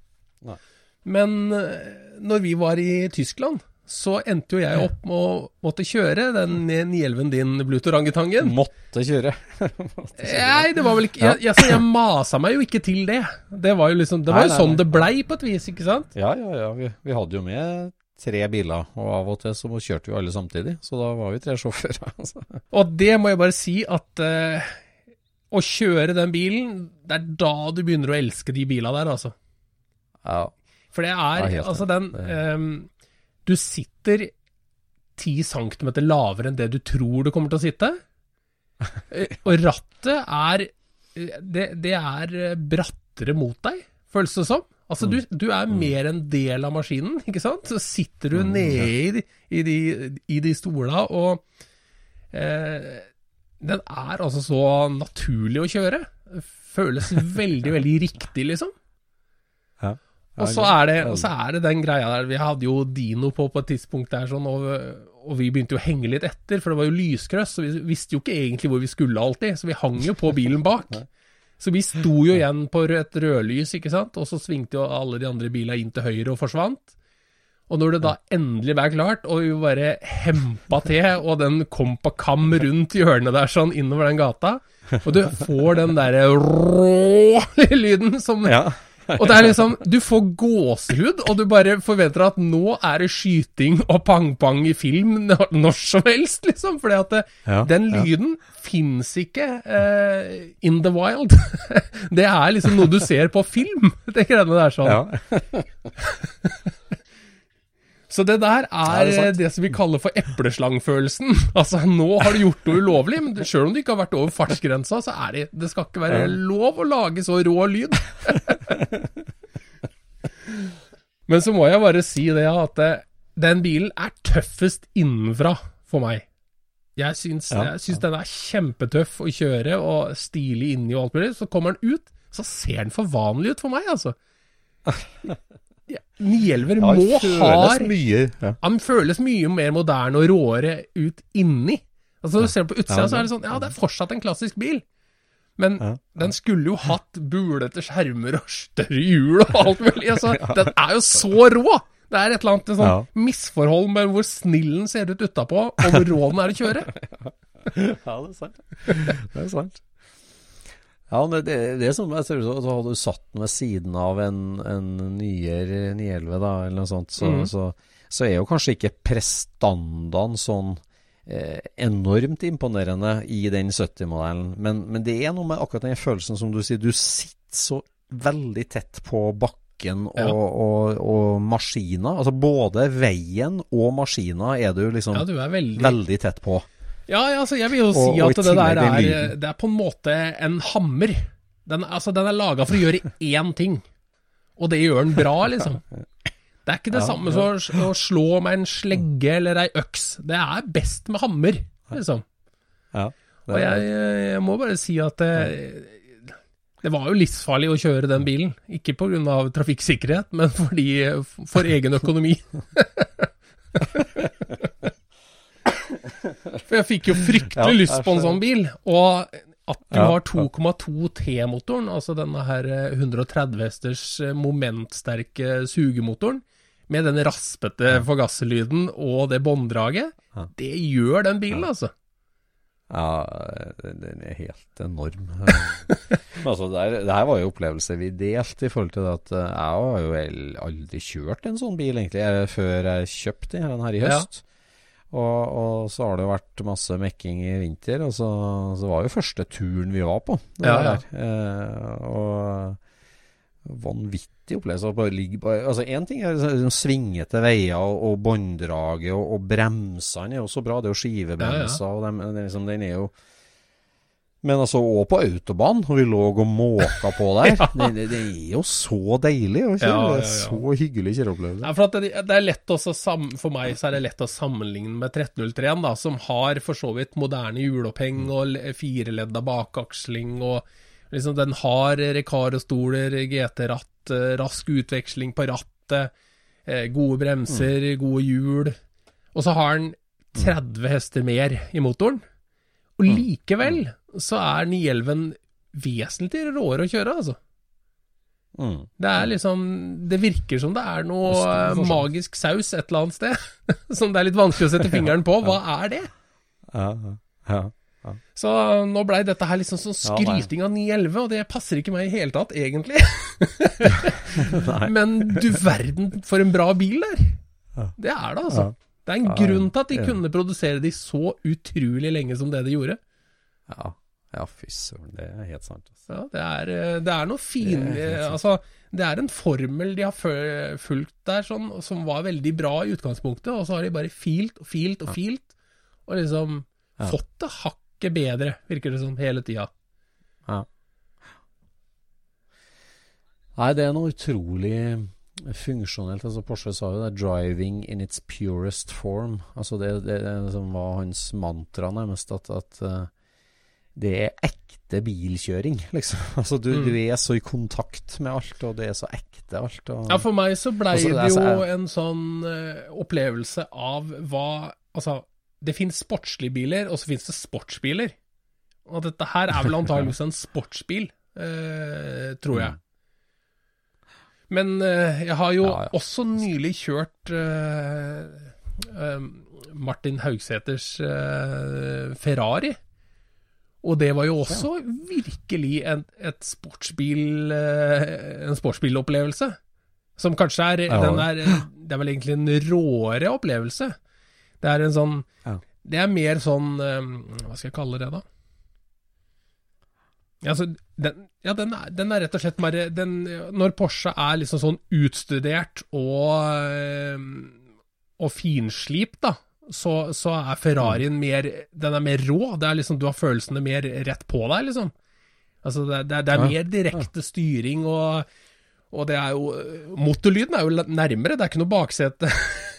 Nei. Men eh, når vi var i Tyskland, så endte jo jeg opp med å måtte kjøre den 911 din, Bluetooth-orangetangen. Måtte kjøre. Måtte kjøre. Nei, det var vel ikke jeg, jeg, jeg masa meg jo ikke til det. Det var jo liksom Det var jo nei, sånn det blei, på et vis, ikke sant? Ja, ja, ja. Vi, vi hadde jo med tre biler, og av og til så kjørte vi alle samtidig. Så da var vi tre sjåfører. Altså. Og det må jeg bare si at eh, å kjøre den bilen, det er da du begynner å elske de bilene der, altså. Ja. For det Ja, er helt Altså, den ehm, Du sitter ti centimeter lavere enn det du tror du kommer til å sitte. Eh, Og rattet er det, det er eh, brattere mot deg, føles det som. Altså, du, du er mer en del av maskinen, ikke sant? Så sitter du nede i, de- i de, stola, og eh, den er altså så naturlig å kjøre. Føles veldig, veldig riktig, liksom. Ja. Og så det, og så er det den greia der Vi hadde jo Dino på på et tidspunkt der, sånn, og, og vi begynte jo å henge litt etter, for det var jo lyskrøss, så vi visste jo ikke egentlig hvor vi skulle alltid, så vi hang jo på bilen bak. Så vi sto jo igjen på et rødlys, ikke sant, og så svingte jo alle de andre bilene inn til høyre og forsvant. Og når det da endelig var klart, og vi bare hempa til, og den kom på kam rundt hjørnet der sånn innover den gata, og du får den derre lyden som Ja. Og det er liksom Du får gåsehud, og du bare forventer at nå er det skyting og pang-pang i film når, når som helst, liksom. Fordi at det, Ja, den ja. lyden fins ikke uh, in the wild. det er liksom noe du ser på film, det greiene der sånn. Ja. Så det der er, Ja, det er det som vi kaller for epleslangfølelsen. Altså, nå har du gjort noe ulovlig, men sjøl om du ikke har vært over fartsgrensa, så er det Det skal ikke være lov å lage så rå lyd. men så må jeg bare si det at eh, den bilen er tøffest innenfra for meg. Jeg syns, Ja, jeg syns den er kjempetøff å kjøre, og stilig inni og alt mulig. Så kommer den ut, så ser den for vanlig ut for meg, altså. Ja, 911 Ja, må ha. Ja. han føles mye mer moderne og råere ut inni. Altså Når du ser på utsida, så er det sånn Ja, det er fortsatt en klassisk bil. Men den skulle jo hatt bulete skjermer og større hjul og alt mulig. Altså, Den er jo så rå! Det er et eller annet sånn misforhold med hvor snill den ser ut utapå, og hvor rå den er å kjøre. ja, det er sant. Det er sant. Ja, det, det som jeg tror, så Hadde du satt den ved siden av en, en nyere 911, da, eller noe sånt, så, mm. så, så er jo kanskje ikke prestandaen sånn eh, enormt imponerende i den 70-modellen. Men, men det er noe med akkurat den følelsen som du sier, du sitter så veldig tett på bakken og, Ja. og, og maskiner. Altså både veien og maskiner er du liksom Ja, du er veldig veldig tett på. Ja, ja, altså jeg vil jo si Og- og at det der er. Det er på en måte en hammer. Den, altså, den er laga for å gjøre én ting, og det gjør den bra, liksom. Det er ikke det Ja, samme som å- å slå med en slegge eller ei øks. Det er best med hammer, liksom. Ja, er... Og jeg, jeg må bare si at det, det var jo livsfarlig å kjøre den bilen. Ikke pga. trafikksikkerhet, men fordi, for egen økonomi. For jeg fikk jo fryktelig Ja, lyst på en sånn bil. Og at du Ja, har 2,2 T-motoren, altså denne her eh, 130 hesters eh, momentsterke sugemotoren, med den raspete forgasselyden og det bånddraget, det gjør den bilen, altså. Ja, den den er helt enorm. Altså, det, her, det her var jo opplevelser vi delte i forhold til det at eh, jeg har jo aldri kjørt en sånn bil, egentlig, eh, før jeg kjøpte den her i Ja. Og, og så har det vært masse mekking i vinter, og så, så var jo første turen vi var på. Det Ja, ja. Eh, og vanvittig opplevelse. Altså Én ting er liksom svingete veier og, og bånddraget, og, og bremsene er jo så bra. Det er jo skivebremser, og de, er liksom, den er jo Men altså, òg på autobahn, og vi lå og måka på der. det, det, det er jo så deilig kjøre. Ja, ja, ja. Så hyggelig kjøreopplevelse. Ja, for det, det er lett også For meg så er det lett å sammenligne med 1303, da, som har for så vidt moderne hjuloppheng og fireledda bakaksling, og liksom den har Recaro-stoler, GT-ratt, eh, rask utveksling på rattet, eh, gode bremser, gode hjul. Og så har den 30 hester mer i motoren. Og likevel så er 911 vesentlig råere å kjøre, altså. Mm. Det er liksom Det virker som det er noe eh, forskjell. magisk saus et eller annet sted. som det er litt vanskelig å sette fingeren på. Hva er det? Ja, ja, ja. Så nå blei dette her liksom sånn skryting av 911, og det passer ikke meg i hele tatt, egentlig. Men du verden for en bra bil der. Det er det, altså. Det er en Ja, grunn til at de kunne produsere de så utrolig lenge som det de gjorde. Ja, ja fy søren. Det er helt sant. Altså. Ja, det er, eh, det er noe fin Det er. Altså, det er en formel de har fulgt der sånn, som var veldig bra i utgangspunktet, og så har de bare filt og filt og filt, og liksom Ja. fått det hakket bedre, virker det som, hele tida. Ja. Nei, det er noe utrolig funksjonelt. Altså Porsche sa jo det, 'driving in its purest form'. Altså Det, det, det som var hans mantra, nærmest, at, at eh, det er ekte bilkjøring, liksom. Altså du, Mm. du er så i kontakt med alt, og det er så ekte alt. Og, Ja, for meg så blei det er det jo en sånn uh, opplevelse av hva Altså, det finnes sportslige biler, og så finnes det sportsbiler. Og dette her er vel antageligvis en sportsbil, uh, tror jeg. Men eh, jeg har jo. Ja, ja. også nylig kjørt uh, eh, Martin Haugseters uh, Ferrari. Og det var jo også virkelig en, sportsbil, uh, en sportsbilopplevelse. Som kanskje er, Ja. den er Det er vel egentlig en råere opplevelse. Det er en sånn Ja. Det er mer sånn Hva skal jeg kalle det, da? Ja, altså, den, ja, den, er, den er rett og slett bare den, Når Porsche er liksom sånn utstudert og, eh, og finslipt, da, så, så er Ferrarien mer Den er mer rå. Det er liksom, du har følelsene mer rett på deg, liksom. Altså, det, det, det er mer direkte styring, og, og det er jo Motorlyden er jo nærmere, det er ikke noe baksete.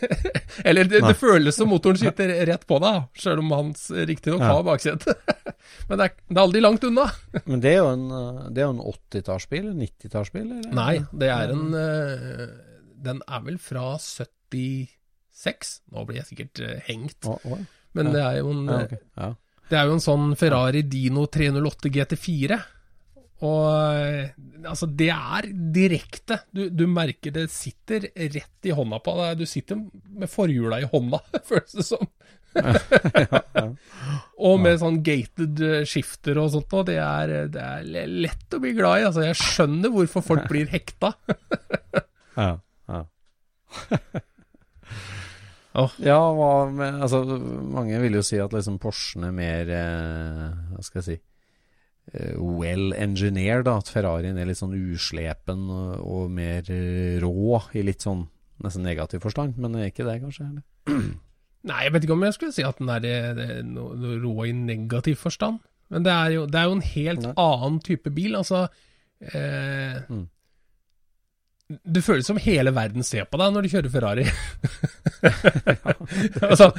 Eller det, det føles som motoren sitter rett på deg, sjøl om hans riktignok Ja. har baksete. Men det er, det er aldri langt unna. Men det er jo en, eh, det er jo en 80-tallsbil? 90-tallsbil? eller? Nei, det er en eh, Den er vel fra 76? Nå blir jeg sikkert eh, hengt. Men det er jo en eh. Det er jo en sånn Ferrari Dino 308 GT4. Og eh, altså, det er direkte. Du, du merker det sitter rett i hånda på deg. Du sitter med forhjula i hånda, føles det som. og med sånn gated eh, skifter og sånt, og det er, det er lett å bli glad i. Altså, jeg skjønner hvorfor folk blir hekta. Ja, ja. Åh. Ja, hva med Altså, mange vil jo si at liksom Porschen er mer eh, Hva skal jeg si eh, well engineered, da. At Ferrarien er litt sånn uslepen og, mer eh, rå i litt sånn nesten negativ forstand. Men er ikke det, kanskje? Eller? Nei, jeg vet ikke om jeg skulle si at den er eh, er no, rå i negativ forstand. Men det er jo, det er jo en helt Nei. annen type bil. Altså eh, Mm. Det føles som hele verden ser på deg når du kjører Ferrari. altså,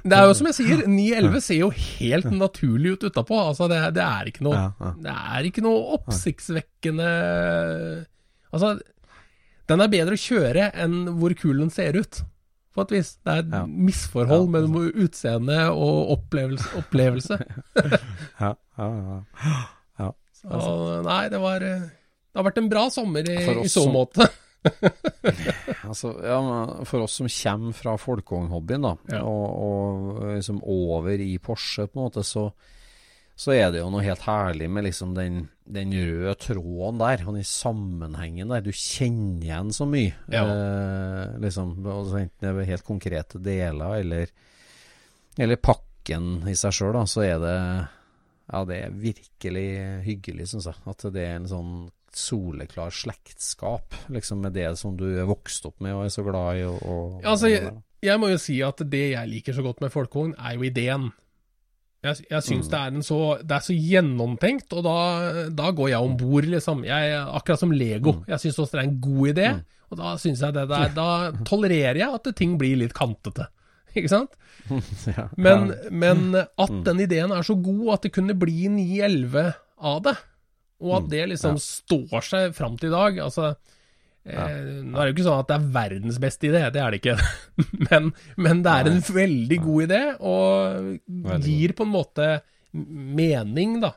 det er jo som jeg sier, 911 ser jo helt naturlig ut utapå. Altså, det, det er ikke noe Ja, ja. Det er ikke noe oppsiktsvekkende Altså, den er bedre å kjøre enn hvor kul den ser ut, på et vis. Det er et Ja. misforhold Ja, mellom utseende og opplevelse. opplevelse. Ja, ja, ja. Så, nei, det var eh, Det har vært en bra sommer i, i så måte. Altså, ja, for oss som kommer fra folkevognhobbyen, Ja. og, og liksom over i Porsche, på en måte, så, så er det jo noe helt herlig med liksom den, den røde tråden der, og den sammenhengen der. Du kjenner igjen så mye. Ja. Eh, liksom, enten det er helt konkrete deler, eller, eller pakken i seg sjøl, så er det Ja, det er virkelig hyggelig, syns jeg. At det er en sånn soleklar slektskap liksom med det som du er vokst opp med og er så glad i. Og, og, Ja, altså, jeg, jeg må jo si at det jeg liker så godt med folkevogn, er jo ideen. Jeg, jeg syns Mm. det, er en så, det er så gjennomtenkt, og da, da går jeg om bord, liksom. Jeg, akkurat som Lego. Mm. Jeg syns også det er en god idé, og da syns jeg det der Da tolererer jeg at ting blir litt kantete. Ikke sant? Men, men at Mm. den ideen er så god at det kunne bli 911 av det, og at Mm, det liksom ja. står seg fram til i dag Altså, eh, nå er det jo ikke sånn at det er verdens beste idé, det er det ikke. men, men det er en veldig god idé, og gir på en måte mening, da.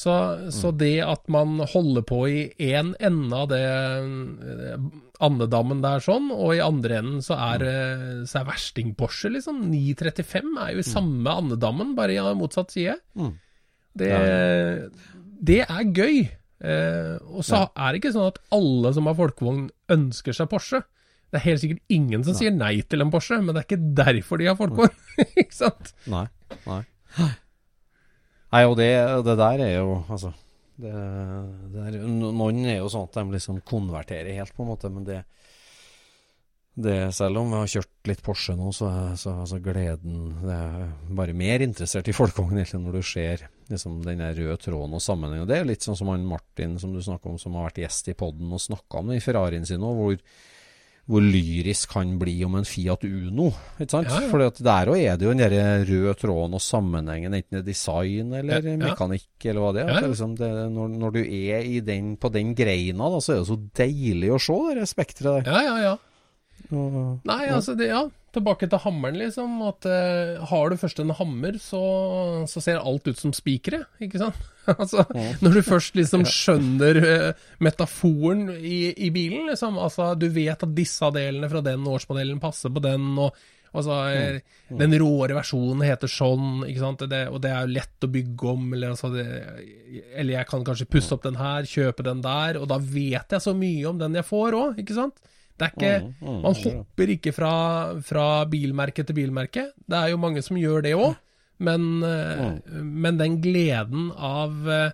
Så, så det at man holder på i én ende av det eh, andedammen der sånn, og i andre enden så er, eh, så er versting-Porsche, liksom. 935 er jo i samme andedammen, bare i motsatt side. Mm. Det, det er gøy. Eh, og så er det ikke sånn at alle som har folkevogn, ønsker seg Porsche. Det er helt sikkert ingen som sier nei til en Porsche, men det er ikke derfor de har folkevogn. ikke sant? Nei. Nei. Nei, og det, det der er jo Altså det, det er, Noen er jo sånn at de liksom konverterer helt, på en måte, men det det, selv om vi har kjørt litt Porsche nå, så er altså gleden Det er bare mer interessert i folkevogn når du ser liksom, den røde tråden og sammenhengen. Det er litt sånn som han Martin som du snakker om, som har vært gjest i podden og snakka om i Ferrarien sin nå, hvor, hvor lyrisk han blir om en Fiat Uno. Ikke sant? Ja, ja. For der òg er det jo den der røde tråden og sammenhengen, enten det er design eller Ja, mekanikk eller hva det er. Det liksom, det, når, når du er i den, på den greina, da, så er det så deilig å se det spekteret der. Ja, ja, ja. Og- Nei, altså, det, ja. Tilbake til hammeren, liksom. At eh, har du først en hammer, så, så ser alt ut som spikere, ikke sant? altså, når du først liksom skjønner eh, metaforen i, i bilen, liksom. Altså, du vet at disse delene fra den årsmodellen passer på den, og altså, eh, den råere versjonen heter sånn, ikke sant? Det, og det er jo lett å bygge om, eller altså det, Eller jeg kan kanskje pusse opp den her, kjøpe den der, og da vet jeg så mye om den jeg får òg, ikke sant? Det er ikke Mm, mm, Man hopper ikke fra, fra bilmerke til bilmerke. Det er jo mange som gjør det òg, men, eh, men den gleden av eh,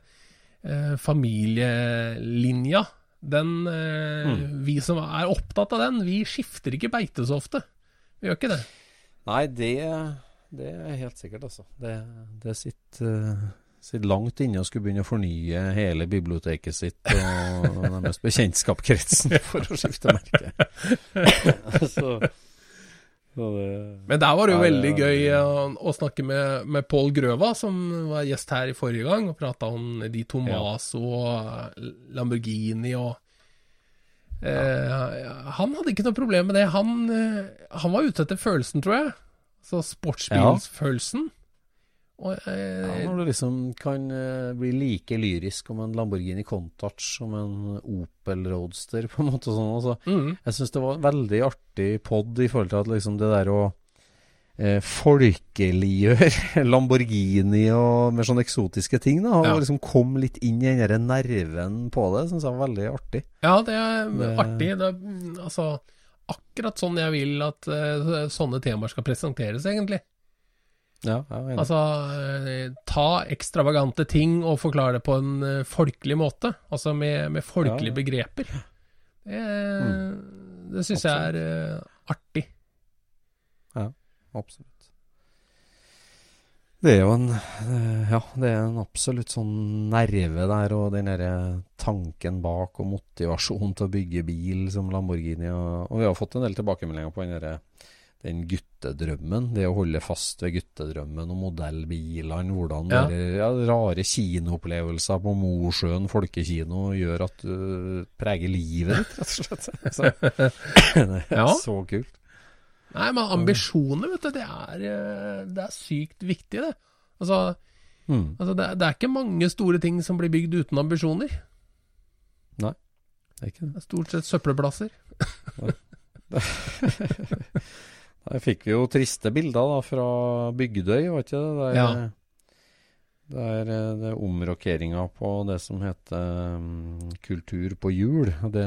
eh, familielinja, den eh, Vi som er opptatt av den, vi skifter ikke beite så ofte. Vi gjør ikke det. Nei, det, det er helt sikkert, altså. Det, det sitter, eh, sitter langt inne og skulle begynne å fornye hele biblioteket sitt og deres bekjentskapskretsen for å skifte merke. så, så det Men der var det jo Ja, veldig det- gøy å, å snakke med, med Pål Grøva, som var gjest her i forrige gang, og prata om de Tomaso og Lamborghini og eh, Han hadde ikke noe problem med det. Han, eh, han var ute etter følelsen, tror jeg. Så sportsbilsfølelsen. Og, Ja, eh, når du liksom kan eh, bli like lyrisk om en Lamborghini Contach som en Opel Roadster, på en måte sånn. Altså, mm, jeg syns det var en veldig artig pod i forhold til at liksom det der å eh, folkeliggjør Lamborghini og med sånne eksotiske ting. da, Og Ja. liksom kom litt inn i den der nerven på det. Syns jeg var veldig artig. Ja, det er Det- artig. Det er altså akkurat sånn jeg vil at uh, sånne temaer skal presenteres, egentlig. Ja. Altså, eh, ta ekstravagante ting og forklare det på en eh, folkelig måte. Altså med, med folkelige Ja, ja. begreper. Det, det syns jeg er artig. artig. Absolutt. Det er jo en eh, Ja, det er en absolutt sånn nerve der, og den derre tanken bak og motivasjon til å bygge bil som Lamborghini. Og, og vi har fått en del tilbakemeldinger på den derre den guttedrømmen. Det å holde fast ved guttedrømmen og modellbilene. Hvordan Ja. Der, ja, rare kinoopplevelser på Mosjøen folkekino gjør at du preger livet ditt, rett og slett. Så, det er Ja. så kult. Nei, men ambisjoner, vet du, det er, eh, det er sykt viktig, det. Altså, Mm. altså det, det er ikke mange store ting som blir bygd uten ambisjoner. Det er ikke det. Det er stort sett søppelplasser. Der fikk vi jo triste bilder da fra Bygdøy, var ikke det? Der, Ja. der eh, det er omrokeringa på det som heter um, Kultur på hjul. Det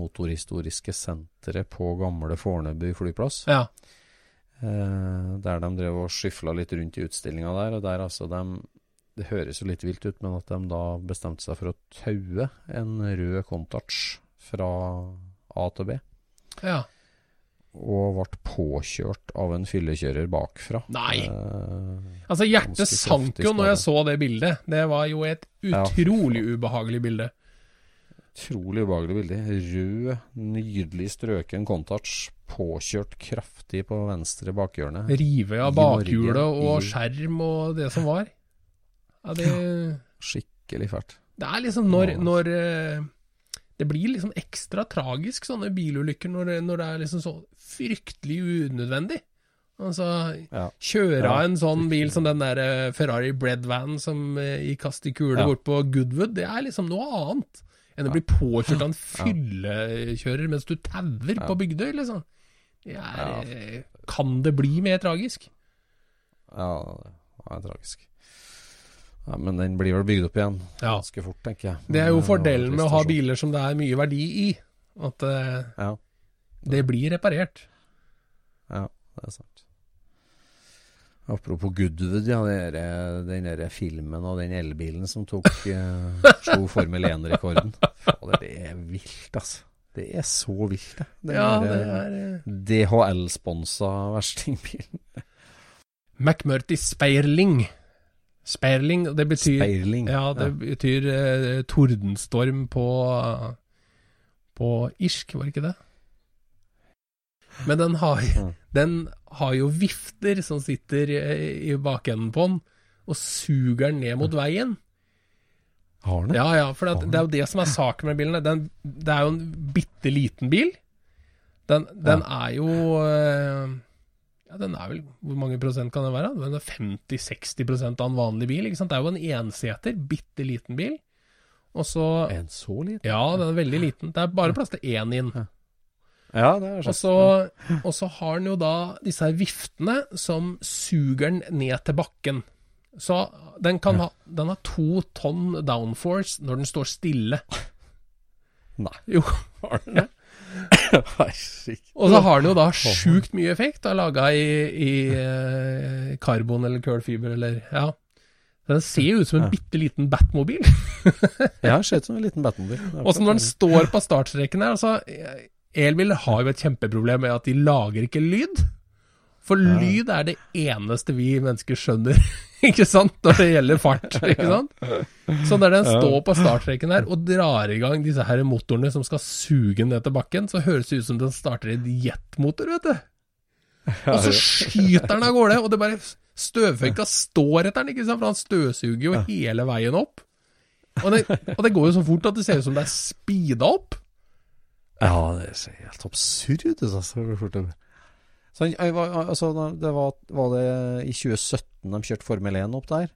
motorhistoriske senteret på gamle Fornebu flyplass. Ja. Eh, der de drev og skyfla litt rundt i utstillinga der. Og der altså de Det høres jo litt vilt ut, men at de da bestemte seg for å taue en rød Contach fra A til B. ja. Og ble påkjørt av en fyllekjører bakfra. Nei. Eh, Altså, hjertet sank jo når jeg så det bildet. Det var jo et Ja. utrolig ubehagelig bilde. utrolig ubehagelig bilde. Rød, nydelig strøken contouch. Påkjørt kraftig på venstre bakhjørne. Rive av bakhjulet og skjerm og det som var. Ja, det, Skikkelig fælt. det er liksom når, Ja. når eh, Det blir liksom ekstra tragisk, sånne bilulykker, når, når det er liksom så fryktelig unødvendig. Altså, Ja. kjøre Ja, av en sånn bil som den der eh, Ferrari Breadvan som eh, gikk kast i kule Ja. bort på Goodwood, det er liksom noe annet enn å bli påkjørt av en fyllekjører mens du tauer på Bygdøy, liksom. Det er, eh, Kan det bli mer tragisk? Ja, det er tragisk. Ja, men den blir vel bygd opp igjen Ja. ganske fort, tenker jeg. Det er jo fordelen med å ha biler som det er mye verdi i. At uh, Ja, det blir reparert. ja, det er sant. Apropos Goodwood, ja. er- Den der filmen og den elbilen som tok uh, slo Formel 1-rekorden. Det er vilt, altså. Det er så vilt, det. Den Ja, der, det er eh, DHL-sponsa verstingbilen. McMurty Speirling. Speirling, det betyr Speirling. Ja, det betyr eh, tordenstorm på På irsk, var det ikke det? Men den har, Ja. den har jo vifter som sitter eh, i bakenden på den, og suger den ned mot veien. Har den? Ja, ja, for det, det er jo det som er saken med bilen. Den, det er jo en bitte liten bil. Den, den er jo eh, Ja, den er vel Hvor mange prosent kan den være? Den er 50-60% av en vanlig bil. ikke sant? Det er jo en enseter, bitte liten bil. Og så En så liten? Ja, den er veldig liten. Det er bare plass til én inn. Ja, det er Og så, og så har den jo da disse her viftene som suger den ned til bakken. Så den kan ha Den har to tonn downforce når den står stille. Nei. Jo. Har den det? Og så har den jo da sjukt mye effekt, laga i, i eh, karbon eller kullfiber eller Ja. Den ser ut som en bitte liten Batmobil. Ja, ser ut som en liten Batmobil. Og så når den står på startstreken her altså, Elbiler har jo et kjempeproblem med at de lager ikke lyd. For lyd er det eneste vi mennesker skjønner, ikke sant, når det gjelder fart. ikke sant? Så når den står på startstreken her og drar i gang disse her motorene som skal suge den ned til bakken, så høres det ut som den starter en jetmotor, vet du. Og så skyter den av gårde, og det bare Støvføyka står etter den, ikke sant, for han støvsuger jo hele veien opp. Og det, og det går jo så fort at det ser ut som det er speeda opp. Ja, det ser helt absurd ut. Altså. hvor fort det- Så, altså, det var, var det i 2017 de kjørte Formel 1 opp der.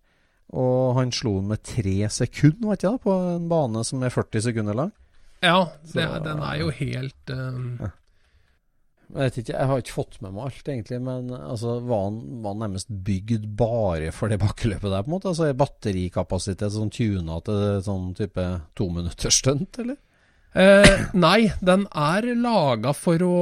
Og han slo den med tre sekunder, var ikke det? På en bane som er 40 sekunder lang. Ja, det, Så- den er jo helt um, Jeg ikke, jeg har ikke fått med meg alt, egentlig. Men altså, var han, var han nærmest bygd bare for det bakkeløpet der, på en måte? Altså er Batterikapasitet sånn tuna til sånn type tominuttersstunt, eller? Eh, nei, den er laga for å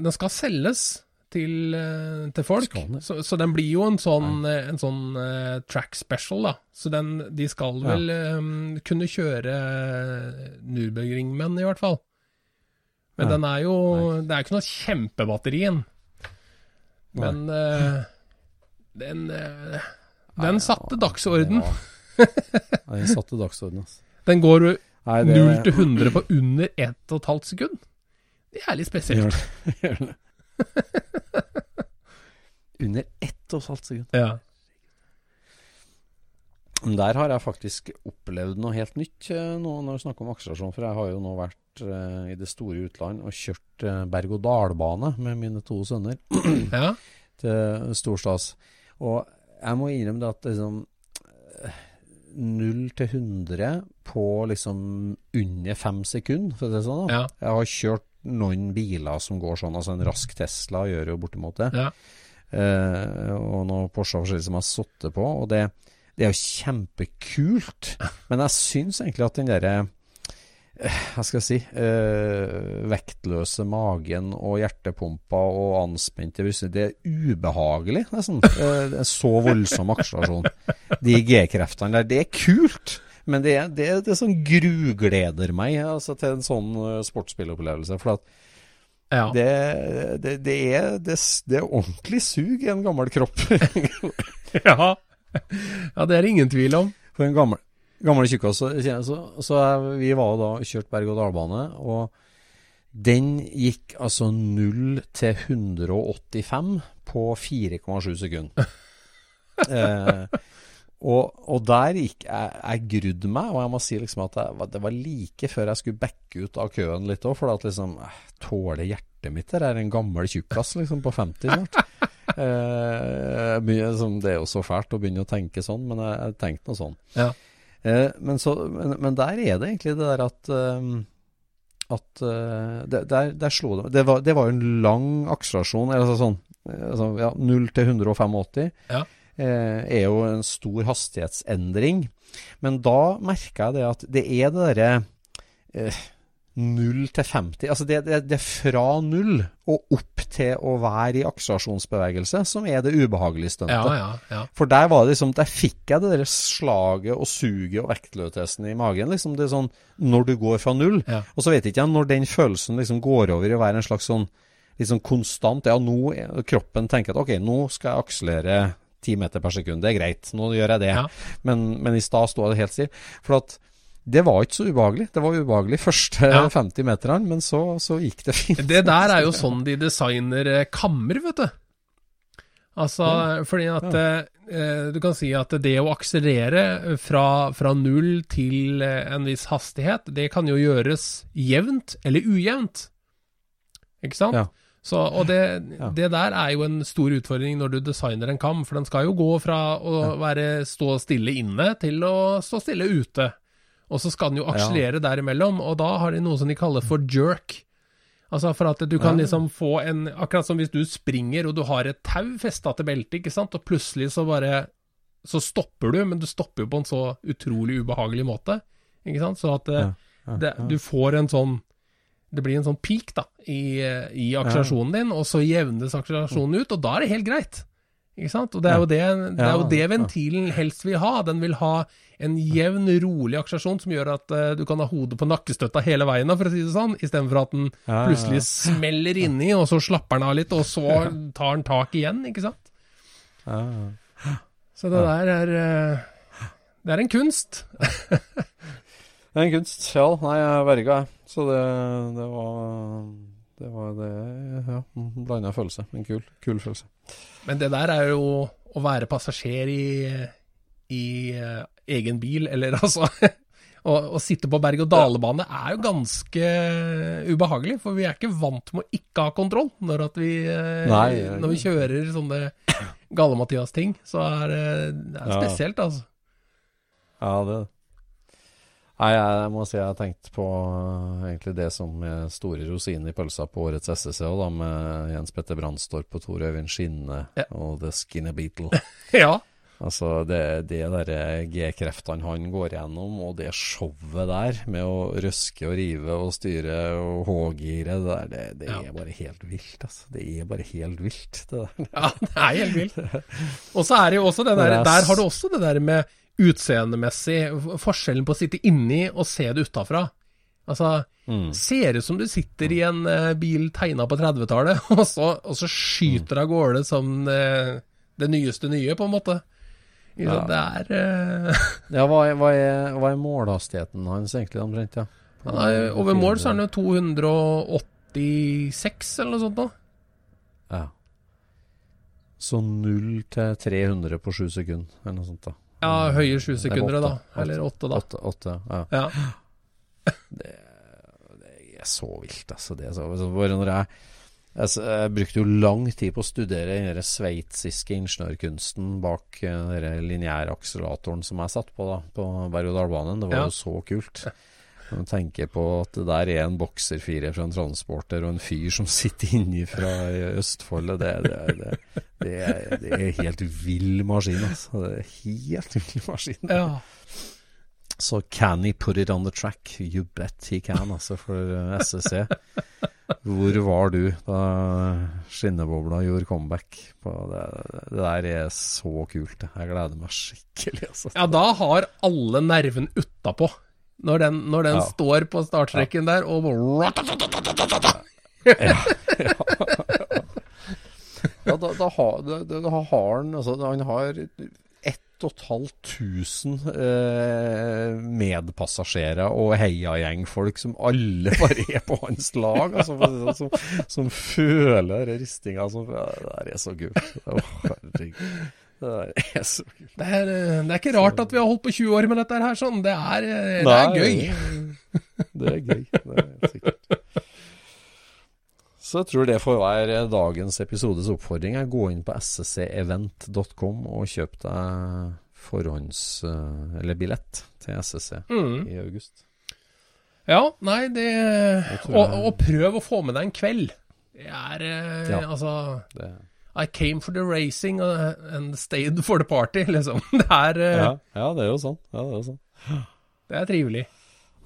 Den skal selges til, eh, til folk. Så, så den blir jo en sånn, eh, en sånn uh, track special, da. Så den, de skal Ja. vel eh, kunne kjøre Nürburgring-menn, i hvert fall. Men Ja. den er jo Det er ikke noe kjempebatteri i. Men uh, den uh, Den satte dagsorden. Ja. Ja, Den satte dagsorden, altså. Den går Nei, det 0 til 100 på under 1 12 sekund. Det er litt spesielt. Gjør det. Gjør det. Under ett og et halvt sekund. Ja. Der har jeg faktisk opplevd noe helt nytt eh, nå når vi snakker om akselerasjon. For jeg har jo nå vært eh, i det store utland og kjørt eh, berg-og-dal-bane med mine to sønner ja. til storstas. Og jeg må innrømme det at liksom eh, 0 til 100 på liksom under fem sekunder, for å si det sånn. Ja. Jeg har kjørt noen biler som går sånn, altså en rask Tesla gjør jo bortimot det. Ja. Uh, og noen Porsche forskjellige som har sittet på. Og det, det er jo kjempekult. Men jeg syns egentlig at den derre eh, Hva skal jeg si øh, Vektløse magen og hjertepumpa og anspente bryster, det er ubehagelig, nesten. Det er så voldsom akselerasjon. De G-kreftene der. Det er kult! Men det, det, det sånn grugleder meg altså, til en sånn eh, sportsspillopplevelse. For at ja. det, det, det, er, det, er ordentlig sug i en gammel kropp. ja. ja, det er det ingen tvil om. For en gammel, gammel tjukkas. Så, så, så er- vi var da kjørt berg-og-dal-bane, og den gikk altså 0 til 185 på 4,7 sekunder. eh, og, og der gikk jeg Jeg grudde meg, og jeg må si liksom at jeg, det var like før jeg skulle backe ut av køen litt òg, for at liksom eh, Tåler hjertet mitt det? Er en gammel tjukkas liksom på 50 snart? Eh, det er jo så fælt å begynne å tenke sånn, men jeg, jeg tenkte noe sånn. Ja. Eh, men, så, men, men der er det egentlig det der at um, at uh, det, der, der slo det det var, det var jo en lang akselerasjon. Altså sånn altså, ja, 0 til 185 Ja. Eh, er jo en stor hastighetsendring. Men da merka jeg det at det er det derre eh, 0 til 50 Altså det, det, det er fra null og opp til å være i akselerasjonsbevegelse som er det ubehagelige stuntet. Ja, ja, ja. For der var det liksom Der fikk jeg det der slaget og suget og vektløsheten i magen. liksom Det er sånn Når du går fra null. Og så vet jeg ikke jeg når den følelsen liksom går over i å være en slags sånn liksom konstant Ja, nå kroppen tenker at ok, nå skal jeg akselere 10 meter per sekund. Det er greit. Nå gjør jeg det. Ja. Men, men i stad sto det helt stille. For at det var ikke så ubehagelig. Det var ubehagelig første Ja. 50 meterne, men så, så gikk det fint. Det der er jo sånn de designer eh, kammer, vet du. Altså, fordi at eh, Du kan si at det å akselerere fra, fra null til eh, en viss hastighet, det kan jo gjøres jevnt eller ujevnt. Ikke sant? Ja. Så, og det, Ja. det der er jo en stor utfordring når du designer en kam, for den skal jo gå fra å være stå stille inne til å stå stille ute. Og så skal den jo akselere derimellom, og da har de noe som de kaller for jerk. Altså for at du kan liksom få en Akkurat som hvis du springer og du har et tau festa til beltet, ikke sant, og plutselig så bare Så stopper du, men du stopper jo på en så utrolig ubehagelig måte, ikke sant, så at Ja, det, du får en sånn Det blir en sånn peak da, i, i akselerasjonen din, og så jevnes akselerasjonen ut, og da er det helt greit. Ikke sant? Og det er det, det, er jo det ventilen helst vil ha. Den vil ha en jevn, rolig akselerasjon som gjør at uh, du kan ha hodet på nakkestøtta hele veien, for å si det sånn, istedenfor at den plutselig smeller inni, og så slapper den av litt, og så tar den tak igjen, ikke sant? Så det der er uh, Det er en kunst. Det er en kunst. Ja, nei, jeg verga, jeg. Så det, det var Det var det Ja, blanda følelse. En kul, kul følelse. Men det der er jo å være passasjer i, i eh, egen bil, eller altså Å å sitte på berg-og-dal-bane er jo ganske ubehagelig, for vi er ikke vant med å ikke ha kontroll når, vi, eh, Nei, når vi kjører sånne Gale-Mathias-ting. Så er det, det er spesielt, altså. Ja, det Nei, jeg må si jeg har tenkt på uh, egentlig det som er store rosinen i pølsa på årets SSC, og da med Jens Petter Brandstorp og Tor Øyvind Skinne Ja. og The Skinny Beetle. Ja. Altså, det, det der G-kreftene han går gjennom, og det showet der med å røske og rive og styre og H-gire, det, der, det, det Ja. er bare helt vilt, altså. Det er bare helt vilt, det der. Ja, det er helt vilt. Og så er det jo også det der er Der har du også det der med utseendemessig Forskjellen på å sitte inni og se det utafra. Altså, Mm. ser ut som du sitter i en uh, bil tegna på 30-tallet, og, så- og så skyter det av gårde som uh, det nyeste nye, på en måte. Ja. Det er uh... Ja, hva er, hva, er, hva er målhastigheten hans egentlig, omtrent? Ja? han er, Over mål så er han jo 286, eller noe sånt noe. Ja. Så 0 til 300 på 7 sekunder, eller noe sånt da. Ja, høye sju Det er sekunder, da. Eller åtte, da. 8, 8 ja. Ja. Det er så vilt, altså. Det er så, altså, når jeg, jeg, jeg brukte jo lang tid på å studere den sveitsiske ingeniørkunsten bak uh, den lineære akseleratoren som jeg satt på da, på berg-og-dal-banen. Det var Ja. jo så kult. Når man tenker på at det der er en bokserfire fra en transporter og en fyr som sitter inni fra Østfoldet, det, det, det, det, er, det er helt vill maskin, altså. Det er helt vill maskin. Ja. Så can he put it on the track? You bet he can, altså, for uh, SSC. Hvor var du da skinnebobla gjorde comeback? På det, det der er så kult. Jeg gleder meg skikkelig, altså. Ja, da har alle nerven utapå. Når den, når den Ja. står på startstreken der og ja. Ja, da, da, har, da, da har han altså, Han har 1500 eh, medpassasjerer og heiagjengfolk som alle bare er på hans lag. Altså, det sånn, som, som føler ristinga. Altså, det er så gult. Oh, herregud. Det er det er, eh, det er ikke rart at vi har holdt på 20 år med dette her sånn. Det er, eh, det er gøy. Det er gøy. Det er sikkert. Så jeg tror det får være dagens episodes oppfordring. Gå inn på sscevent.com og kjøp deg forhånds... eh, eller billett til SSC Mm. i august. Ja, nei, det og, og prøv å få med deg en kveld. Det er Ja. Altså Det, I came for the racing uh, and stayed for the party, liksom. Det er, eh, ja, ja, det er jo sånn. Ja, det er jo sånn. det er trivelig.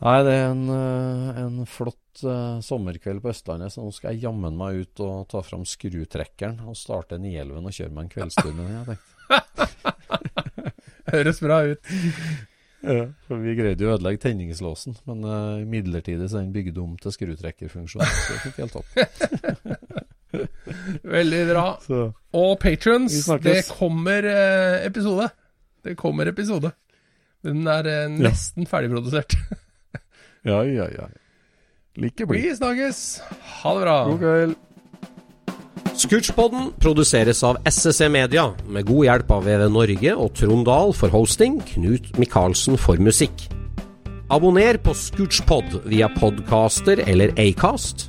Nei, det er en, eh, en flott uh, sommerkveld på Østlandet, så nå skal jeg jammen meg ut og ta fram skrutrekkeren og starte Nielven og kjøre meg en kveldstur med den. jeg tenkte. Høres bra ut. Ja, for vi greide jo å ødelegge tenningslåsen, men uh, midlertidig så er den bygd om til skrutrekkerfunksjon, så det fikk helt topp. Veldig bra. Så, Og patrons, det kommer eh, episode. Det kommer episode. Den er eh, nesten ferdigprodusert. ja, ja, ja. Like blid. Vi snakkes. Ha det bra. God kveld. Scootchpoden produseres av SSC Media, med god hjelp av VV Norge og Trond Dahl for hosting, Knut Micaelsen for musikk. Abonner på Scootchpod via podcaster eller Acast,